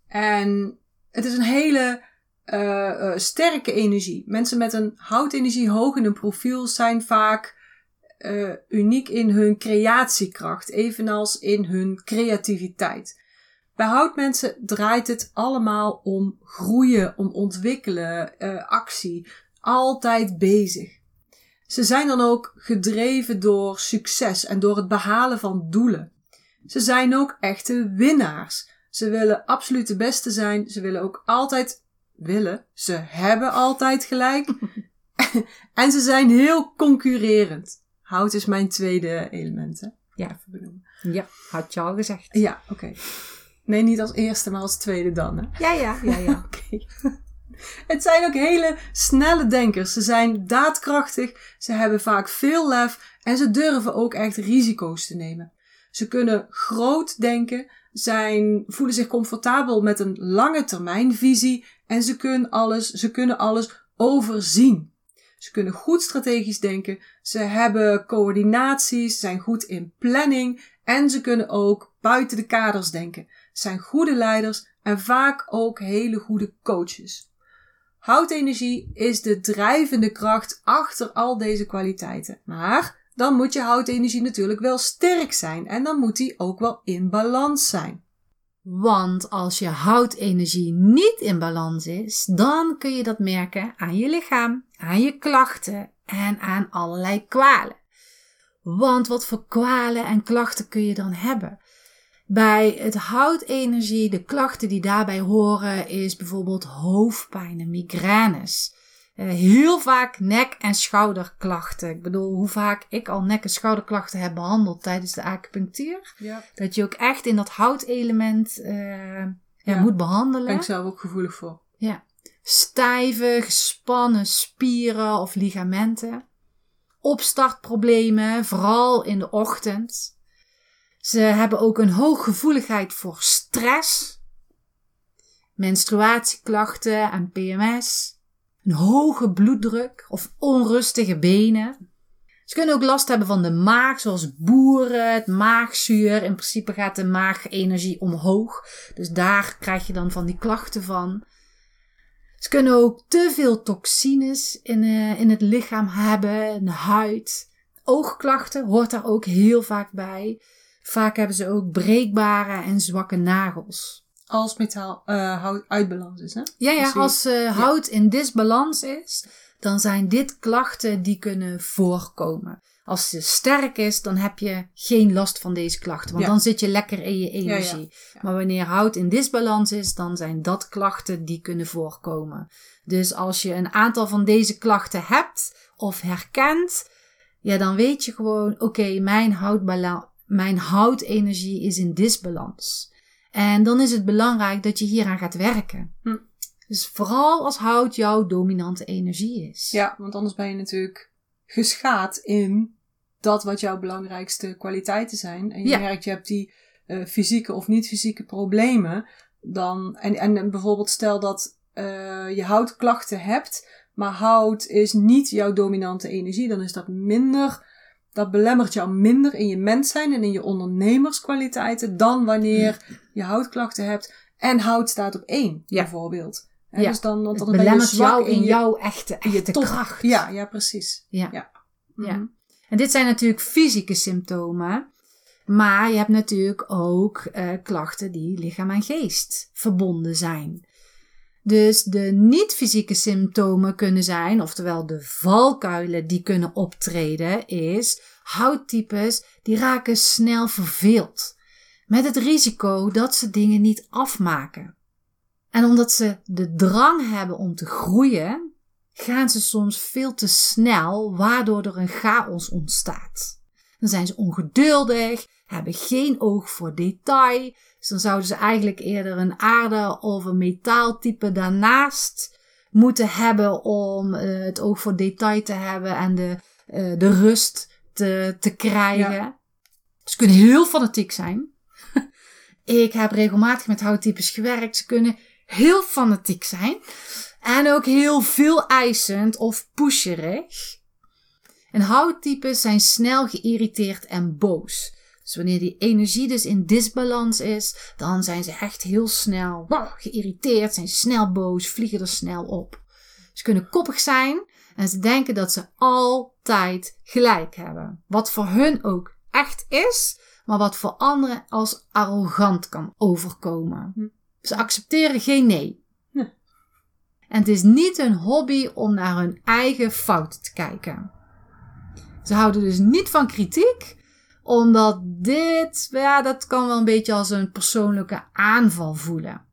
En het is een hele uh, uh, sterke energie. Mensen met een houtenergie hoog in hun profiel zijn vaak uh, uniek in hun creatiekracht, evenals in hun creativiteit. Bij houtmensen draait het allemaal om groeien, om ontwikkelen, uh, actie. Altijd bezig. Ze zijn dan ook gedreven door succes en door het behalen van doelen. Ze zijn ook echte winnaars. Ze willen absoluut de beste zijn. Ze willen ook altijd willen. Ze hebben altijd gelijk. en ze zijn heel concurrerend. Hout is mijn tweede element, hè? Ja, even benoemen. Ja, had je al gezegd. Ja, oké. Nee, niet als eerste, maar als tweede dan, hè? Ja, ja, ja, ja. oké. Het zijn ook hele snelle denkers. Ze zijn daadkrachtig, ze hebben vaak veel lef en ze durven ook echt risico's te nemen. Ze kunnen groot denken, zijn, voelen zich comfortabel met een lange termijnvisie en ze kunnen alles, ze kunnen alles overzien. Ze kunnen goed strategisch denken, ze hebben coördinaties, zijn goed in planning en ze kunnen ook buiten de kaders denken. Zijn goede leiders en vaak ook hele goede coaches. Houtenergie is de drijvende kracht achter al deze kwaliteiten. Maar dan moet je houtenergie natuurlijk wel sterk zijn en dan moet die ook wel in balans zijn. Want als je houtenergie niet in balans is, dan kun je dat merken aan je lichaam, aan je klachten en aan allerlei kwalen. Want wat voor kwalen en klachten kun je dan hebben? Bij het houtenergie, de klachten die daarbij horen, is bijvoorbeeld hoofdpijn en migraines. Uh, heel vaak nek- en schouderklachten. Ik bedoel, hoe vaak ik al nek- en schouderklachten heb behandeld tijdens de acupunctuur. Ja. Dat je ook echt in dat houtelement uh, ja, ja, moet behandelen. Ben ik zelf ook gevoelig voor. Ja. Stijve, gespannen spieren of ligamenten. Opstartproblemen, vooral in de ochtend. Ze hebben ook een hooggevoeligheid voor stress, menstruatieklachten en PMS, een hoge bloeddruk of onrustige benen. Ze kunnen ook last hebben van de maag, zoals boeren, het maagzuur. In principe gaat de maagenergie omhoog. Dus daar krijg je dan van die klachten van. Ze kunnen ook te veel toxines in, uh, in het lichaam hebben, in de huid. Oogklachten hoort daar ook heel vaak bij. Vaak hebben ze ook breekbare en zwakke nagels. Als metaal uh, hout uit balans is, hè? Ja, ja als uh, hout in disbalans is, dan zijn dit klachten die kunnen voorkomen. Als ze sterk is, dan heb je geen last van deze klachten. Want dan zit je lekker in je energie. Maar wanneer hout in disbalans is, dan zijn dat klachten die kunnen voorkomen. Dus als je een aantal van deze klachten hebt of herkent, ja, dan weet je gewoon, oké, mijn houtbalans mijn houtenergie is in disbalans. En dan is het belangrijk dat je hieraan gaat werken. Hm. Dus vooral als hout jouw dominante energie is. Ja, want anders ben je natuurlijk geschaad in dat wat jouw belangrijkste kwaliteiten zijn. En je merkt, je hebt die uh, fysieke of niet-fysieke problemen. Dan, en, en bijvoorbeeld stel dat uh, je houtklachten hebt, maar hout is niet jouw dominante energie. Dan is dat minder dat belemmert jou minder in je mens zijn en in je ondernemerskwaliteiten dan wanneer je houtklachten hebt en hout staat op één, ja. bijvoorbeeld. En ja. Dus dan, belemmert je jou in, jouw echte, echte je kracht. Ja, ja, precies. Ja. Ja. ja. En dit zijn natuurlijk fysieke symptomen. Maar je hebt natuurlijk ook uh, klachten die lichaam en geest verbonden zijn. Dus de niet-fysieke symptomen kunnen zijn, oftewel de valkuilen die kunnen optreden, is houttypes die raken snel verveeld. Met het risico dat ze dingen niet afmaken. En omdat ze de drang hebben om te groeien, gaan ze soms veel te snel, waardoor er een chaos ontstaat. Dan zijn ze ongeduldig, hebben geen oog voor detail, dus dan zouden ze eigenlijk eerder een aarde of een metaaltype daarnaast moeten hebben om uh, het oog voor detail te hebben en de, uh, de rust te, te krijgen. Ja. Ze kunnen heel fanatiek zijn. Ik heb regelmatig met houttypes gewerkt. Ze kunnen heel fanatiek zijn. En ook heel veel eisend of pusherig. En houttypes zijn snel geïrriteerd en boos. Dus wanneer die energie dus in disbalans is, dan zijn ze echt heel snel geïrriteerd, zijn snel boos, vliegen er snel op. Ze kunnen koppig zijn en ze denken dat ze altijd gelijk hebben. Wat voor hun ook echt is, maar wat voor anderen als arrogant kan overkomen. Hm. Ze accepteren geen nee. Hm. En het is niet hun hobby om naar hun eigen fouten te kijken. Ze houden dus niet van kritiek, omdat dit, ja, dat kan wel een beetje als een persoonlijke aanval voelen.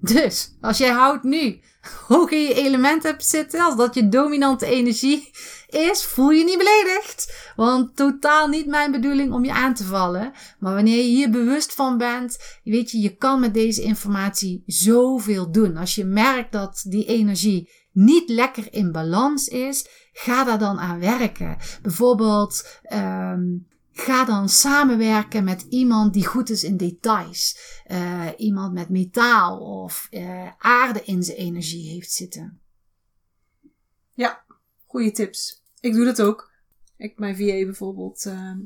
Dus, als jij houdt nu hoog in je element hebt zitten, als dat je dominante energie is, voel je niet beledigd. Want totaal niet mijn bedoeling om je aan te vallen. Maar wanneer je hier bewust van bent, weet je, je kan met deze informatie zoveel doen. Als je merkt dat die energie niet lekker in balans is, ga daar dan aan werken. Bijvoorbeeld, um, Ga dan samenwerken met iemand die goed is in details. Uh, iemand met metaal of uh, aarde in zijn energie heeft zitten. Ja, goede tips. Ik doe dat ook. Ik, mijn VA bijvoorbeeld uh,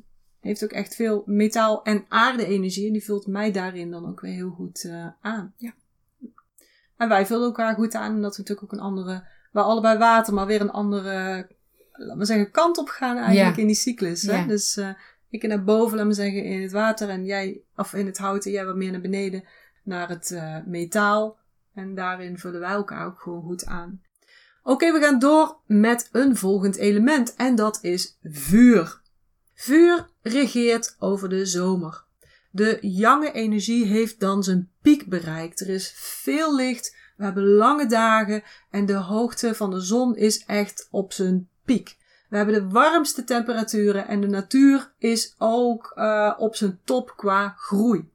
heeft ook echt veel metaal- en aarde-energie. En die vult mij daarin dan ook weer heel goed aan. Ja. En wij vullen elkaar goed aan, omdat we natuurlijk ook een andere... We allebei water, maar weer een andere laten we zeggen, kant op gaan eigenlijk in die cyclus. Hè? Ja. Dus ik naar boven, laat me zeggen, in het water en jij, of in het hout en jij wat meer naar beneden, naar het uh, metaal. En daarin vullen wij elkaar ook gewoon goed aan. Oké, we gaan door met een volgend element en dat is vuur. Vuur regeert over de zomer. De jonge energie heeft dan zijn piek bereikt. Er is veel licht, we hebben lange dagen en de hoogte van de zon is echt op zijn piek. We hebben de warmste temperaturen en de natuur is ook uh, op zijn top qua groei.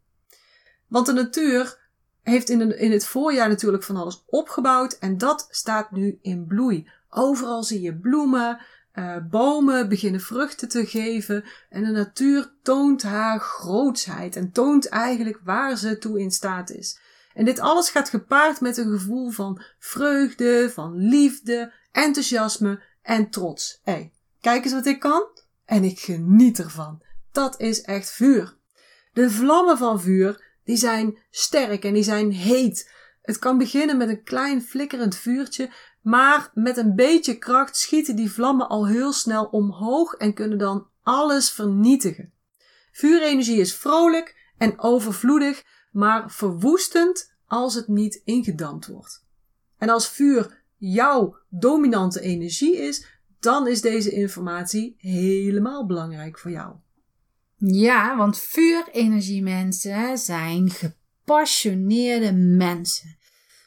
Want de natuur heeft in, in het voorjaar natuurlijk van alles opgebouwd en dat staat nu in bloei. Overal zie je bloemen, uh, bomen beginnen vruchten te geven en de natuur toont haar grootsheid en toont eigenlijk waar ze toe in staat is. En dit alles gaat gepaard met een gevoel van vreugde, van liefde, enthousiasme en trots. Hey, kijk eens wat ik kan. En ik geniet ervan. Dat is echt vuur. De vlammen van vuur, die zijn sterk en die zijn heet. Het kan beginnen met een klein flikkerend vuurtje, maar met een beetje kracht schieten die vlammen al heel snel omhoog en kunnen dan alles vernietigen. Vuurenergie is vrolijk en overvloedig, maar verwoestend als het niet ingedampt wordt. En als vuur jouw dominante energie is, dan is deze informatie helemaal belangrijk voor jou. Ja, want vuurenergiemensen zijn gepassioneerde mensen.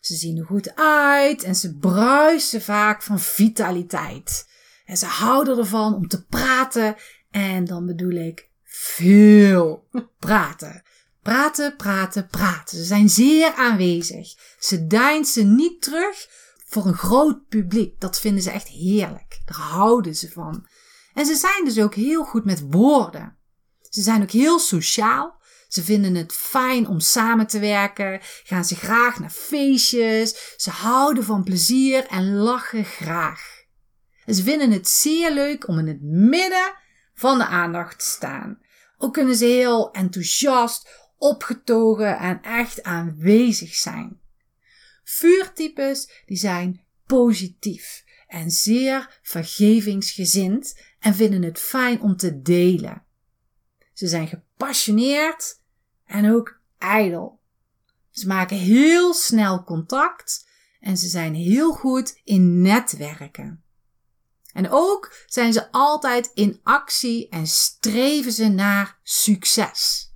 Ze zien er goed uit en ze bruisen vaak van vitaliteit. En ze houden ervan om te praten en dan bedoel ik veel praten. Praten, praten, praten. Ze zijn zeer aanwezig. Ze deinsen niet terug voor een groot publiek. Dat vinden ze echt heerlijk. Daar houden ze van. En ze zijn dus ook heel goed met woorden. Ze zijn ook heel sociaal. Ze vinden het fijn om samen te werken, gaan ze graag naar feestjes, ze houden van plezier en lachen graag. ze vinden het zeer leuk om in het midden van de aandacht te staan. Ook kunnen ze heel enthousiast, opgetogen en echt aanwezig zijn. Vuurtypes die zijn positief en zeer vergevingsgezind en vinden het fijn om te delen. Ze zijn gepassioneerd en ook ijdel. Ze maken heel snel contact en ze zijn heel goed in netwerken. En ook zijn ze altijd in actie en streven ze naar succes.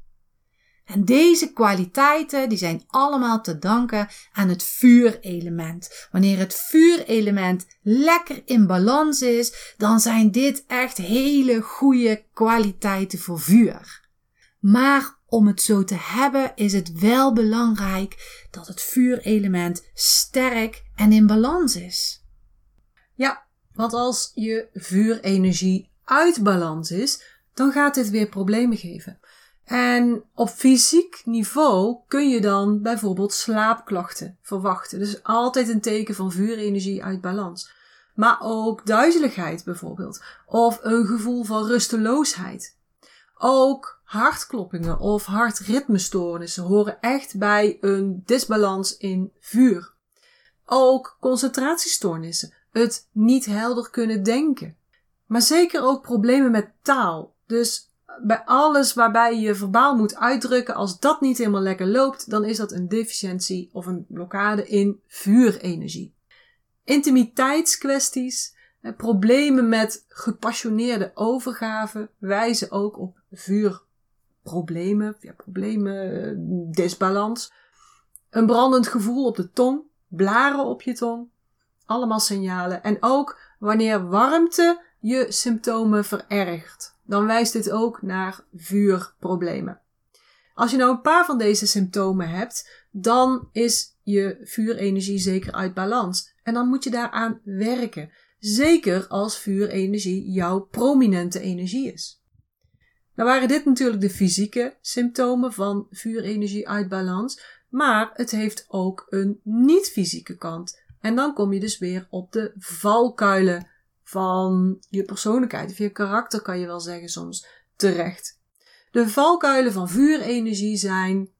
En deze kwaliteiten die zijn allemaal te danken aan het vuurelement. Wanneer het vuurelement lekker in balans is, dan zijn dit echt hele goede kwaliteiten voor vuur. Maar om het zo te hebben is het wel belangrijk dat het vuurelement sterk en in balans is. Ja, want als je vuurenergie uit balans is, dan gaat dit weer problemen geven. En op fysiek niveau kun je dan bijvoorbeeld slaapklachten verwachten. Dus altijd een teken van vuurenergie uit balans. Maar ook duizeligheid bijvoorbeeld. Of een gevoel van rusteloosheid. Ook hartkloppingen of hartritmestoornissen horen echt bij een disbalans in vuur. Ook concentratiestoornissen. Het niet helder kunnen denken. Maar zeker ook problemen met taal. Dus bij alles waarbij je verbaal moet uitdrukken, als dat niet helemaal lekker loopt, dan is dat een deficiëntie of een blokkade in vuurenergie. Intimiteitskwesties, Problemen met gepassioneerde overgave wijzen ook op vuurproblemen, problemen, disbalans. Een brandend gevoel op de tong, blaren op je tong, allemaal signalen. En ook wanneer warmte je symptomen verergt, dan wijst dit ook naar vuurproblemen. Als je nou een paar van deze symptomen hebt, dan is je vuurenergie zeker uit balans. En dan moet je daaraan werken. Zeker als vuurenergie jouw prominente energie is. Nou waren dit natuurlijk de fysieke symptomen van vuurenergie uit balans, maar het heeft ook een niet-fysieke kant. En dan kom je dus weer op de valkuilen van je persoonlijkheid of je karakter, kan je wel zeggen soms, terecht. De valkuilen van vuurenergie zijn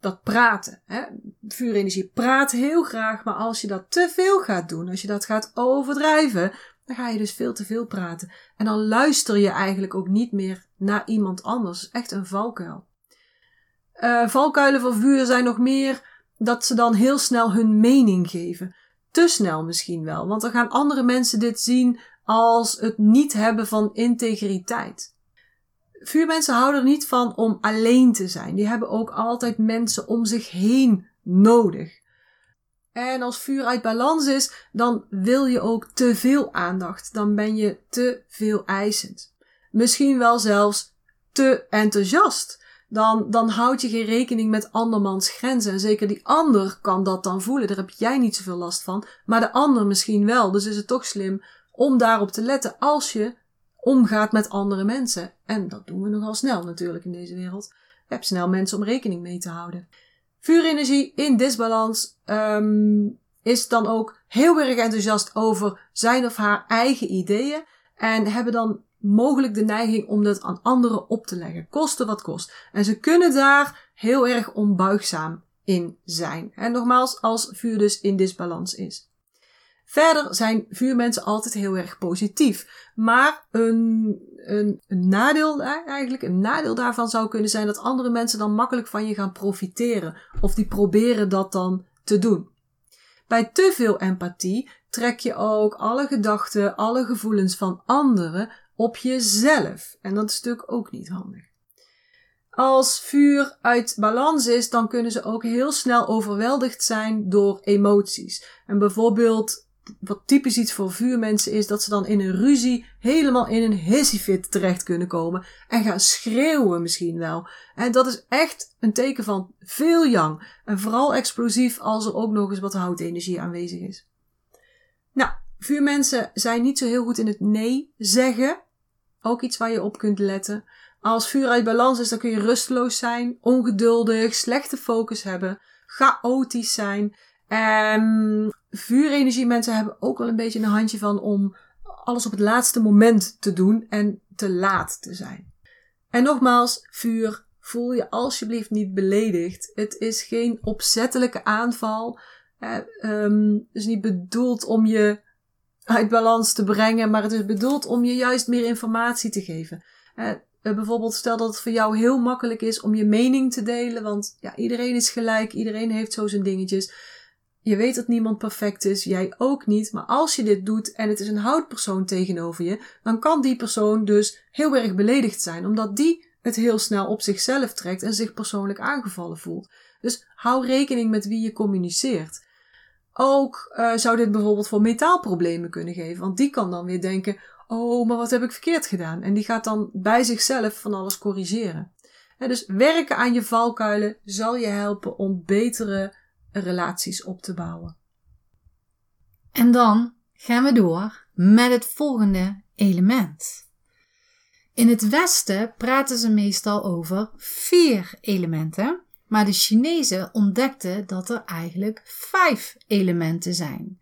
dat praten. Hè? Vuurenergie praat heel graag, maar als je dat te veel gaat doen, als je dat gaat overdrijven, dan ga je dus veel te veel praten. En dan luister je eigenlijk ook niet meer naar iemand anders. Echt een valkuil. Uh, valkuilen van vuur zijn nog meer dat ze dan heel snel hun mening geven. Te snel misschien wel, want dan gaan andere mensen dit zien als het niet hebben van integriteit. Vuurmensen houden er niet van om alleen te zijn. Die hebben ook altijd mensen om zich heen nodig. En als vuur uit balans is, dan wil je ook te veel aandacht. Dan ben je te veel eisend. Misschien wel zelfs te enthousiast. Dan, dan houd je geen rekening met andermans grenzen. En zeker die ander kan dat dan voelen. Daar heb jij niet zoveel last van. Maar de ander misschien wel. Dus is het toch slim om daarop te letten als je omgaat met andere mensen. En dat doen we nogal snel natuurlijk in deze wereld. Je hebt snel mensen om rekening mee te houden. Vuurenergie in disbalans um, is dan ook heel erg enthousiast over zijn of haar eigen ideeën. En hebben dan mogelijk de neiging om dat aan anderen op te leggen. Koste wat kost. En ze kunnen daar heel erg onbuigzaam in zijn. En nogmaals, als vuur dus in disbalans is. Verder zijn vuurmensen altijd heel erg positief. Maar een, een, een, nadeel, eigenlijk een nadeel daarvan zou kunnen zijn dat andere mensen dan makkelijk van je gaan profiteren. Of die proberen dat dan te doen. Bij te veel empathie trek je ook alle gedachten, alle gevoelens van anderen op jezelf. En dat is natuurlijk ook niet handig. Als vuur uit balans is, dan kunnen ze ook heel snel overweldigd zijn door emoties. En bijvoorbeeld wat typisch iets voor vuurmensen is, dat ze dan in een ruzie helemaal in een hissy-fit terecht kunnen komen en gaan schreeuwen misschien wel. En dat is echt een teken van veel yang. En vooral explosief als er ook nog eens wat houtenergie aanwezig is. Nou, vuurmensen zijn niet zo heel goed in het nee zeggen. Ook iets waar je op kunt letten. Als vuur uit balans is, dan kun je rusteloos zijn, ongeduldig, slechte focus hebben, chaotisch zijn. En vuurenergie mensen hebben ook wel een beetje een handje van om alles op het laatste moment te doen en te laat te zijn. En nogmaals, vuur, voel je alsjeblieft niet beledigd. Het is geen opzettelijke aanval. Eh, um, het is niet bedoeld om je uit balans te brengen, maar het is bedoeld om je juist meer informatie te geven. Uh, bijvoorbeeld stel dat het voor jou heel makkelijk is om je mening te delen, want ja, iedereen is gelijk, iedereen heeft zo zijn dingetjes. Je weet dat niemand perfect is, jij ook niet, maar als je dit doet en het is een houtpersoon tegenover je, dan kan die persoon dus heel erg beledigd zijn, omdat die het heel snel op zichzelf trekt en zich persoonlijk aangevallen voelt. Dus hou rekening met wie je communiceert. Ook uh, zou dit bijvoorbeeld voor metaalproblemen kunnen geven, want die kan dan weer denken: Oh, maar wat heb ik verkeerd gedaan? En die gaat dan bij zichzelf van alles corrigeren. dus werken aan je valkuilen zal je helpen om betere relaties op te bouwen. En dan gaan we door met het volgende element. In het Westen praten ze meestal over vier elementen, maar de Chinezen ontdekten dat er eigenlijk vijf elementen zijn.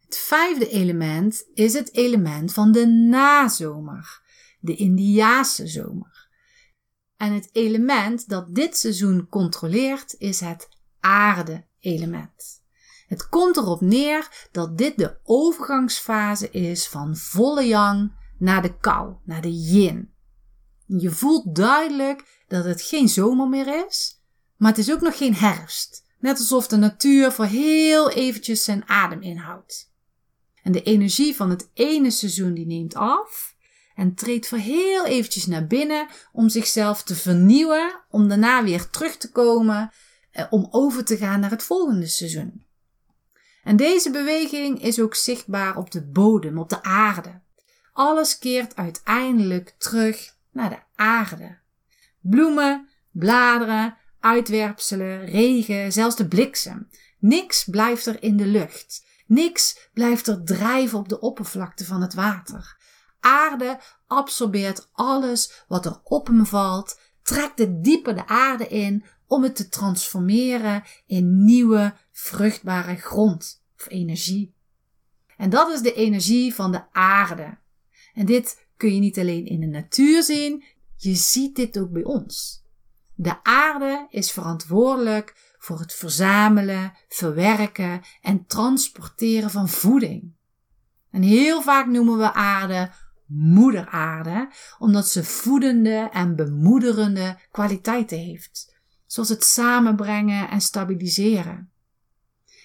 Het vijfde element is het element van de nazomer, de Indiaanse zomer. En het element dat dit seizoen controleert is het aarde element. Het komt erop neer dat dit de overgangsfase is van volle yang naar de kou, naar de yin. Je voelt duidelijk dat het geen zomer meer is, maar het is ook nog geen herfst. Net alsof de natuur voor heel eventjes zijn adem inhoudt. En de energie van het ene seizoen die neemt af en treedt voor heel eventjes naar binnen om zichzelf te vernieuwen, om daarna weer terug te komen, eh, om over te gaan naar het volgende seizoen. En deze beweging is ook zichtbaar op de bodem, op de aarde. Alles keert uiteindelijk terug naar de aarde. Bloemen, bladeren, uitwerpselen, regen, zelfs de bliksem. Niks blijft er in de lucht. Niks blijft er drijven op de oppervlakte van het water. Aarde absorbeert alles wat er op hem valt, trekt het dieper de aarde in om het te transformeren in nieuwe, vruchtbare grond of energie. En dat is de energie van de aarde. En dit kun je niet alleen in de natuur zien, je ziet dit ook bij ons. De aarde is verantwoordelijk voor het verzamelen, verwerken en transporteren van voeding. En heel vaak noemen we aarde moeder aarde, omdat ze voedende en bemoederende kwaliteiten heeft, zoals het samenbrengen en stabiliseren.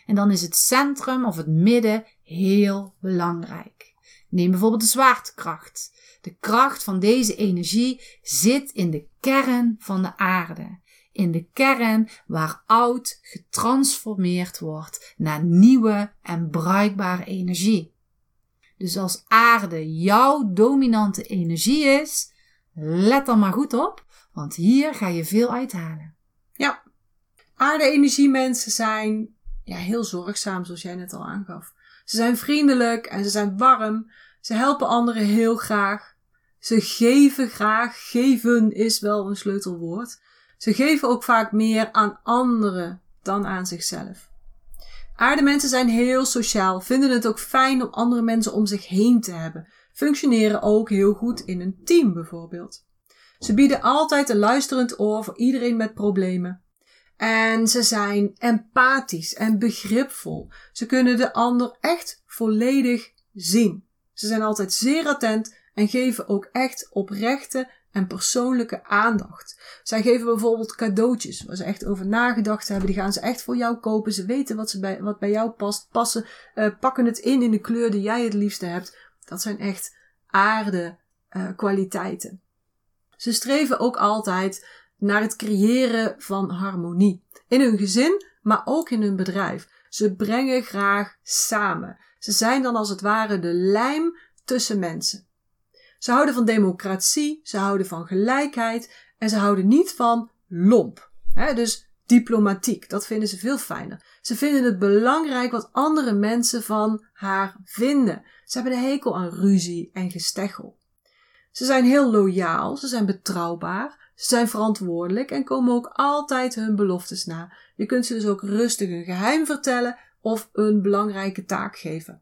En dan is het centrum of het midden heel belangrijk. Neem bijvoorbeeld de zwaartekracht. De kracht van deze energie zit in de kern van de aarde. In de kern waar oud getransformeerd wordt naar nieuwe en bruikbare energie. Dus als aarde jouw dominante energie is, let dan maar goed op, want hier ga je veel uithalen. Ja, aarde-energie mensen zijn ja, heel zorgzaam, zoals jij net al aangaf. Ze zijn vriendelijk en ze zijn warm. Ze helpen anderen heel graag. Ze geven graag. Geven is wel een sleutelwoord. Ze geven ook vaak meer aan anderen dan aan zichzelf. Aardemensen zijn heel sociaal, vinden het ook fijn om andere mensen om zich heen te hebben, functioneren ook heel goed in een team bijvoorbeeld. Ze bieden altijd een luisterend oor voor iedereen met problemen. En ze zijn empathisch en begripvol. Ze kunnen de ander echt volledig zien. Ze zijn altijd zeer attent en geven ook echt oprechte en persoonlijke aandacht. Zij geven bijvoorbeeld cadeautjes waar ze echt over nagedacht hebben. Die gaan ze echt voor jou kopen. Ze weten wat, ze bij, wat bij jou past. Passen, uh, pakken het in in de kleur die jij het liefste hebt. Dat zijn echt aarde uh, kwaliteiten. Ze streven ook altijd naar het creëren van harmonie. In hun gezin, maar ook in hun bedrijf. Ze brengen graag samen. Ze zijn dan als het ware de lijm tussen mensen. Ze houden van democratie, ze houden van gelijkheid en ze houden niet van lomp. Dus diplomatiek, dat vinden ze veel fijner. Ze vinden het belangrijk wat andere mensen van haar vinden. Ze hebben een hekel aan ruzie en gesteggel. Ze zijn heel loyaal, ze zijn betrouwbaar, ze zijn verantwoordelijk en komen ook altijd hun beloftes na. Je kunt ze dus ook rustig een geheim vertellen of een belangrijke taak geven.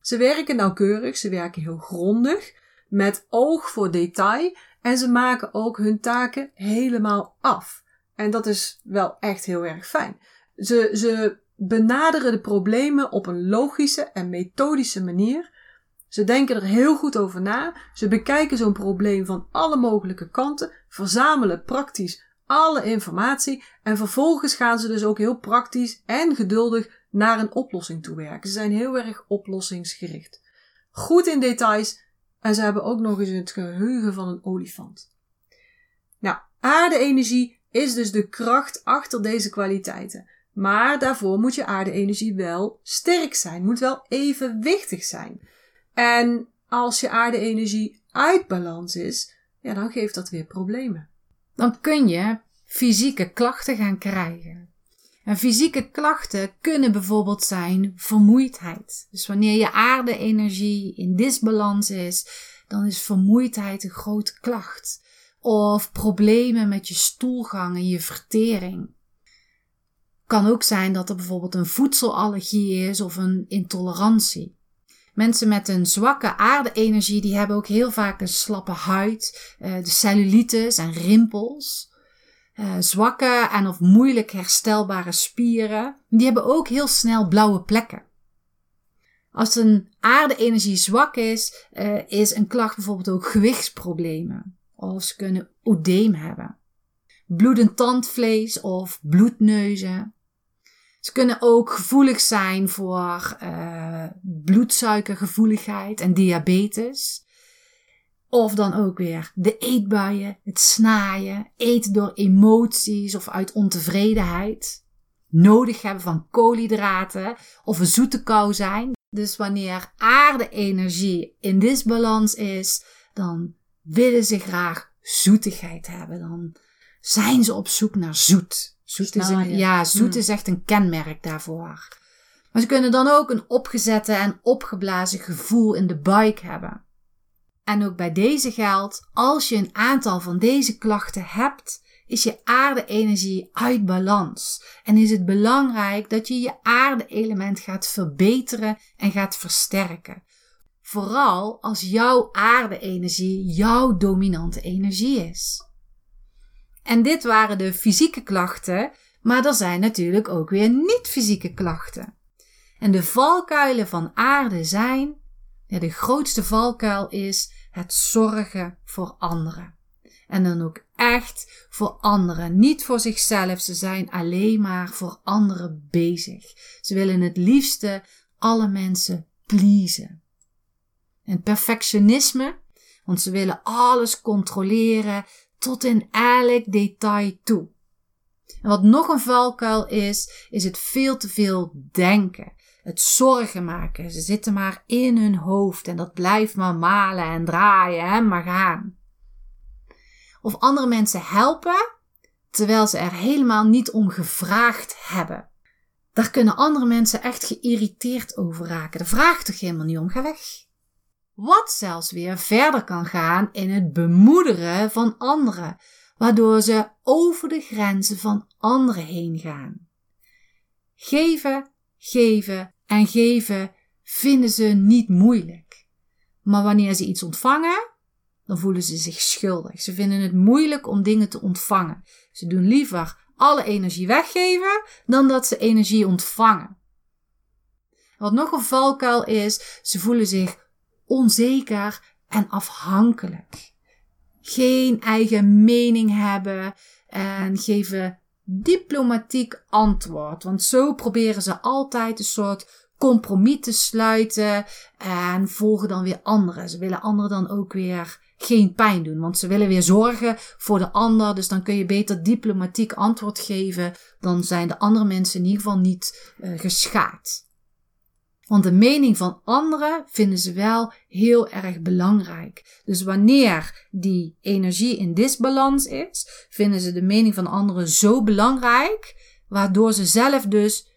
Ze werken nauwkeurig, ze werken heel grondig met oog voor detail en ze maken ook hun taken helemaal af. En dat is wel echt heel erg fijn. Ze, ze benaderen de problemen op een logische en methodische manier. Ze denken er heel goed over na. Ze bekijken zo'n probleem van alle mogelijke kanten, verzamelen praktisch alle informatie en vervolgens gaan ze dus ook heel praktisch en geduldig naar een oplossing toe werken. Ze zijn heel erg oplossingsgericht. Goed in details en ze hebben ook nog eens het geheugen van een olifant. Nou, aarde-energie is dus de kracht achter deze kwaliteiten. Maar daarvoor moet je aarde-energie wel sterk zijn, moet wel evenwichtig zijn. En als je aarde-energie uit balans is, ja, dan geeft dat weer problemen. Dan kun je fysieke klachten gaan krijgen. En fysieke klachten kunnen bijvoorbeeld zijn vermoeidheid. Dus wanneer je aarde-energie in disbalans is, dan is vermoeidheid een grote klacht. Of problemen met je stoelgang en je vertering. Kan ook zijn dat er bijvoorbeeld een voedselallergie is of een intolerantie. Mensen met een zwakke aarde-energie die hebben ook heel vaak een slappe huid, eh, de cellulitis en rimpels. Uh, zwakke en of moeilijk herstelbare spieren, die hebben ook heel snel blauwe plekken. Als een aarde-energie zwak is, uh, is een klacht bijvoorbeeld ook gewichtsproblemen. Of ze kunnen oedeem hebben. Bloedend tandvlees of bloedneuzen. Ze kunnen ook gevoelig zijn voor uh, bloedsuikergevoeligheid en diabetes. Of dan ook weer de eetbuien, het snaaien, eten door emoties of uit ontevredenheid. Nodig hebben van koolhydraten of een zoete kou zijn. Dus wanneer aarde-energie in disbalans is, dan willen ze graag zoetigheid hebben. Dan zijn ze op zoek naar zoet. Zoet is, een, ja, zoet hmm. is echt een kenmerk daarvoor. Maar ze kunnen dan ook een opgezette en opgeblazen gevoel in de buik hebben. En ook bij deze geldt, als je een aantal van deze klachten hebt, is je aarde-energie uit balans. En is het belangrijk dat je je aarde-element gaat verbeteren en gaat versterken. Vooral als jouw aarde-energie jouw dominante energie is. En dit waren de fysieke klachten, maar er zijn natuurlijk ook weer niet-fysieke klachten. En de valkuilen van aarde zijn, ja, de grootste valkuil is het zorgen voor anderen. En dan ook echt voor anderen, niet voor zichzelf. Ze zijn alleen maar voor anderen bezig. Ze willen het liefste alle mensen pleasen. En perfectionisme, want ze willen alles controleren tot in elk detail toe. En wat nog een valkuil is, is het veel te veel denken. Het zorgen maken. Ze zitten maar in hun hoofd en dat blijft maar malen en draaien en maar gaan. Of andere mensen helpen terwijl ze er helemaal niet om gevraagd hebben. Daar kunnen andere mensen echt geïrriteerd over raken. Daar vraagt toch helemaal niet om, ga weg. Wat zelfs weer verder kan gaan in het bemoederen van anderen, waardoor ze over de grenzen van anderen heen gaan. Geven, geven en geven vinden ze niet moeilijk. Maar wanneer ze iets ontvangen, dan voelen ze zich schuldig. Ze vinden het moeilijk om dingen te ontvangen. Ze doen liever alle energie weggeven dan dat ze energie ontvangen. Wat nog een valkuil is, ze voelen zich onzeker en afhankelijk. Geen eigen mening hebben en geven diplomatiek antwoord. Want zo proberen ze altijd een soort compromis te sluiten en volgen dan weer anderen. Ze willen anderen dan ook weer geen pijn doen, want ze willen weer zorgen voor de ander. Dus dan kun je beter diplomatiek antwoord geven. Dan zijn de andere mensen in ieder geval niet uh, geschaad. Want de mening van anderen vinden ze wel heel erg belangrijk. Dus wanneer die energie in disbalans is, vinden ze de mening van anderen zo belangrijk, waardoor ze zelf dus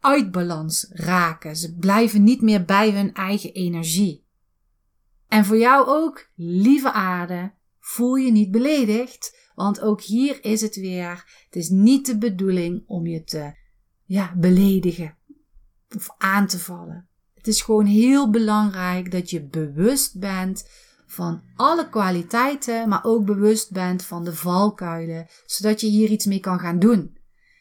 uit balans raken. Ze blijven niet meer bij hun eigen energie. En voor jou ook, lieve aarde, voel je niet beledigd, want ook hier is het weer. Het is niet de bedoeling om je te ja, beledigen of aan te vallen. Het is gewoon heel belangrijk dat je bewust bent van alle kwaliteiten, maar ook bewust bent van de valkuilen, zodat je hier iets mee kan gaan doen.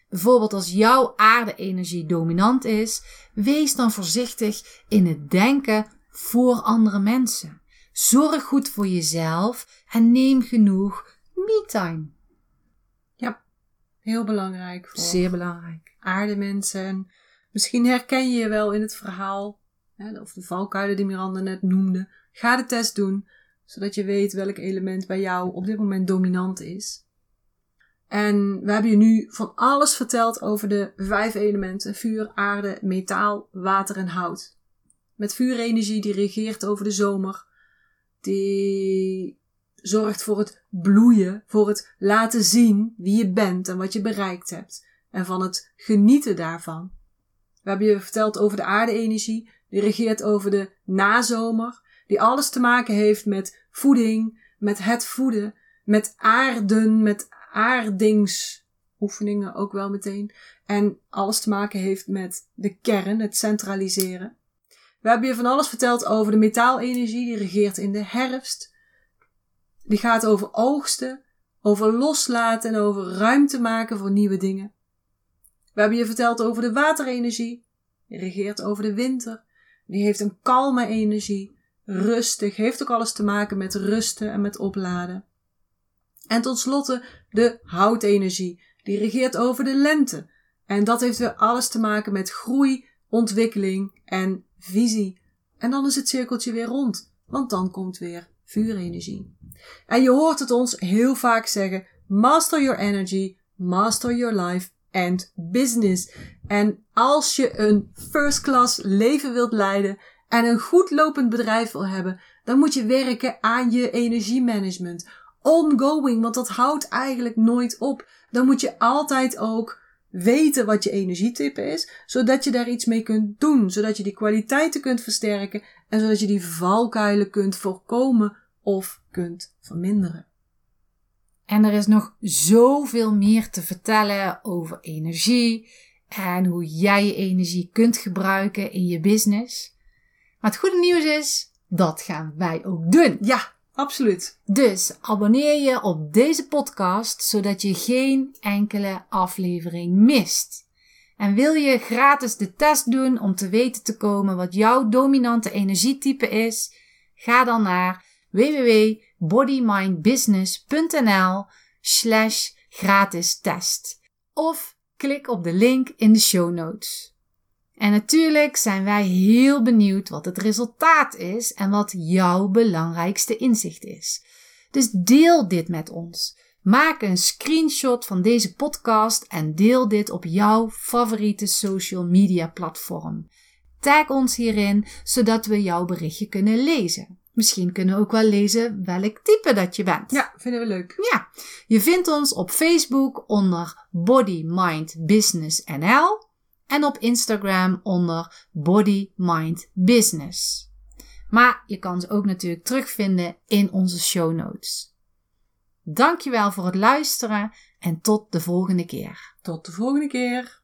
Bijvoorbeeld als jouw aarde-energie dominant is, wees dan voorzichtig in het denken voor andere mensen. Zorg goed voor jezelf en neem genoeg me-time. Ja, heel belangrijk. Voor Zeer belangrijk. Aardemensen. Misschien herken je je wel in het verhaal, of de valkuilen die Miranda net noemde. Ga de test doen, zodat je weet welk element bij jou op dit moment dominant is. En we hebben je nu van alles verteld over de vijf elementen: vuur, aarde, metaal, water en hout. Met vuurenergie die regeert over de zomer, die zorgt voor het bloeien, voor het laten zien wie je bent en wat je bereikt hebt. En van het genieten daarvan. We hebben je verteld over de aarde-energie, die regeert over de nazomer, die alles te maken heeft met voeding, met het voeden, met aarden, met aardingsoefeningen ook wel meteen. En alles te maken heeft met de kern, het centraliseren. We hebben je van alles verteld over de metaalenergie die regeert in de herfst. Die gaat over oogsten, over loslaten en over ruimte maken voor nieuwe dingen. We hebben je verteld over de waterenergie. Die regeert over de winter. Die heeft een kalme energie. Rustig. Heeft ook alles te maken met rusten en met opladen. En tot slotte de houtenergie. Die regeert over de lente. En dat heeft weer alles te maken met groei, ontwikkeling en visie. En dan is het cirkeltje weer rond, want dan komt weer vuurenergie. En je hoort het ons heel vaak zeggen: master your energy, master your life and business. En als je een first class leven wilt leiden en een goed lopend bedrijf wil hebben, dan moet je werken aan je energiemanagement. Ongoing, want dat houdt eigenlijk nooit op. Dan moet je altijd ook weten wat je energietype is, zodat je daar iets mee kunt doen, zodat je die kwaliteiten kunt versterken en zodat je die valkuilen kunt voorkomen of kunt verminderen. En er is nog zoveel meer te vertellen over energie en hoe jij je energie kunt gebruiken in je business. Maar het goede nieuws is, dat gaan wij ook doen. Ja, absoluut. Dus abonneer je op deze podcast zodat je geen enkele aflevering mist. En wil je gratis de test doen om te weten te komen wat jouw dominante energietype is? Ga dan naar www.bodymindbusiness.nl slash gratis test. Of klik op de link in de show notes. En natuurlijk zijn wij heel benieuwd wat het resultaat is en wat jouw belangrijkste inzicht is. Dus deel dit met ons. Maak een screenshot van deze podcast en deel dit op jouw favoriete social media platform. Tag ons hierin zodat we jouw berichtje kunnen lezen. Misschien kunnen we ook wel lezen welk type dat je bent. Ja, vinden we leuk. Ja, je vindt ons op Facebook onder Body Mind Business NL en op Instagram onder Body Mind Business. Maar je kan ze ook natuurlijk terugvinden in onze show notes. Dankjewel voor het luisteren en tot de volgende keer. Tot de volgende keer.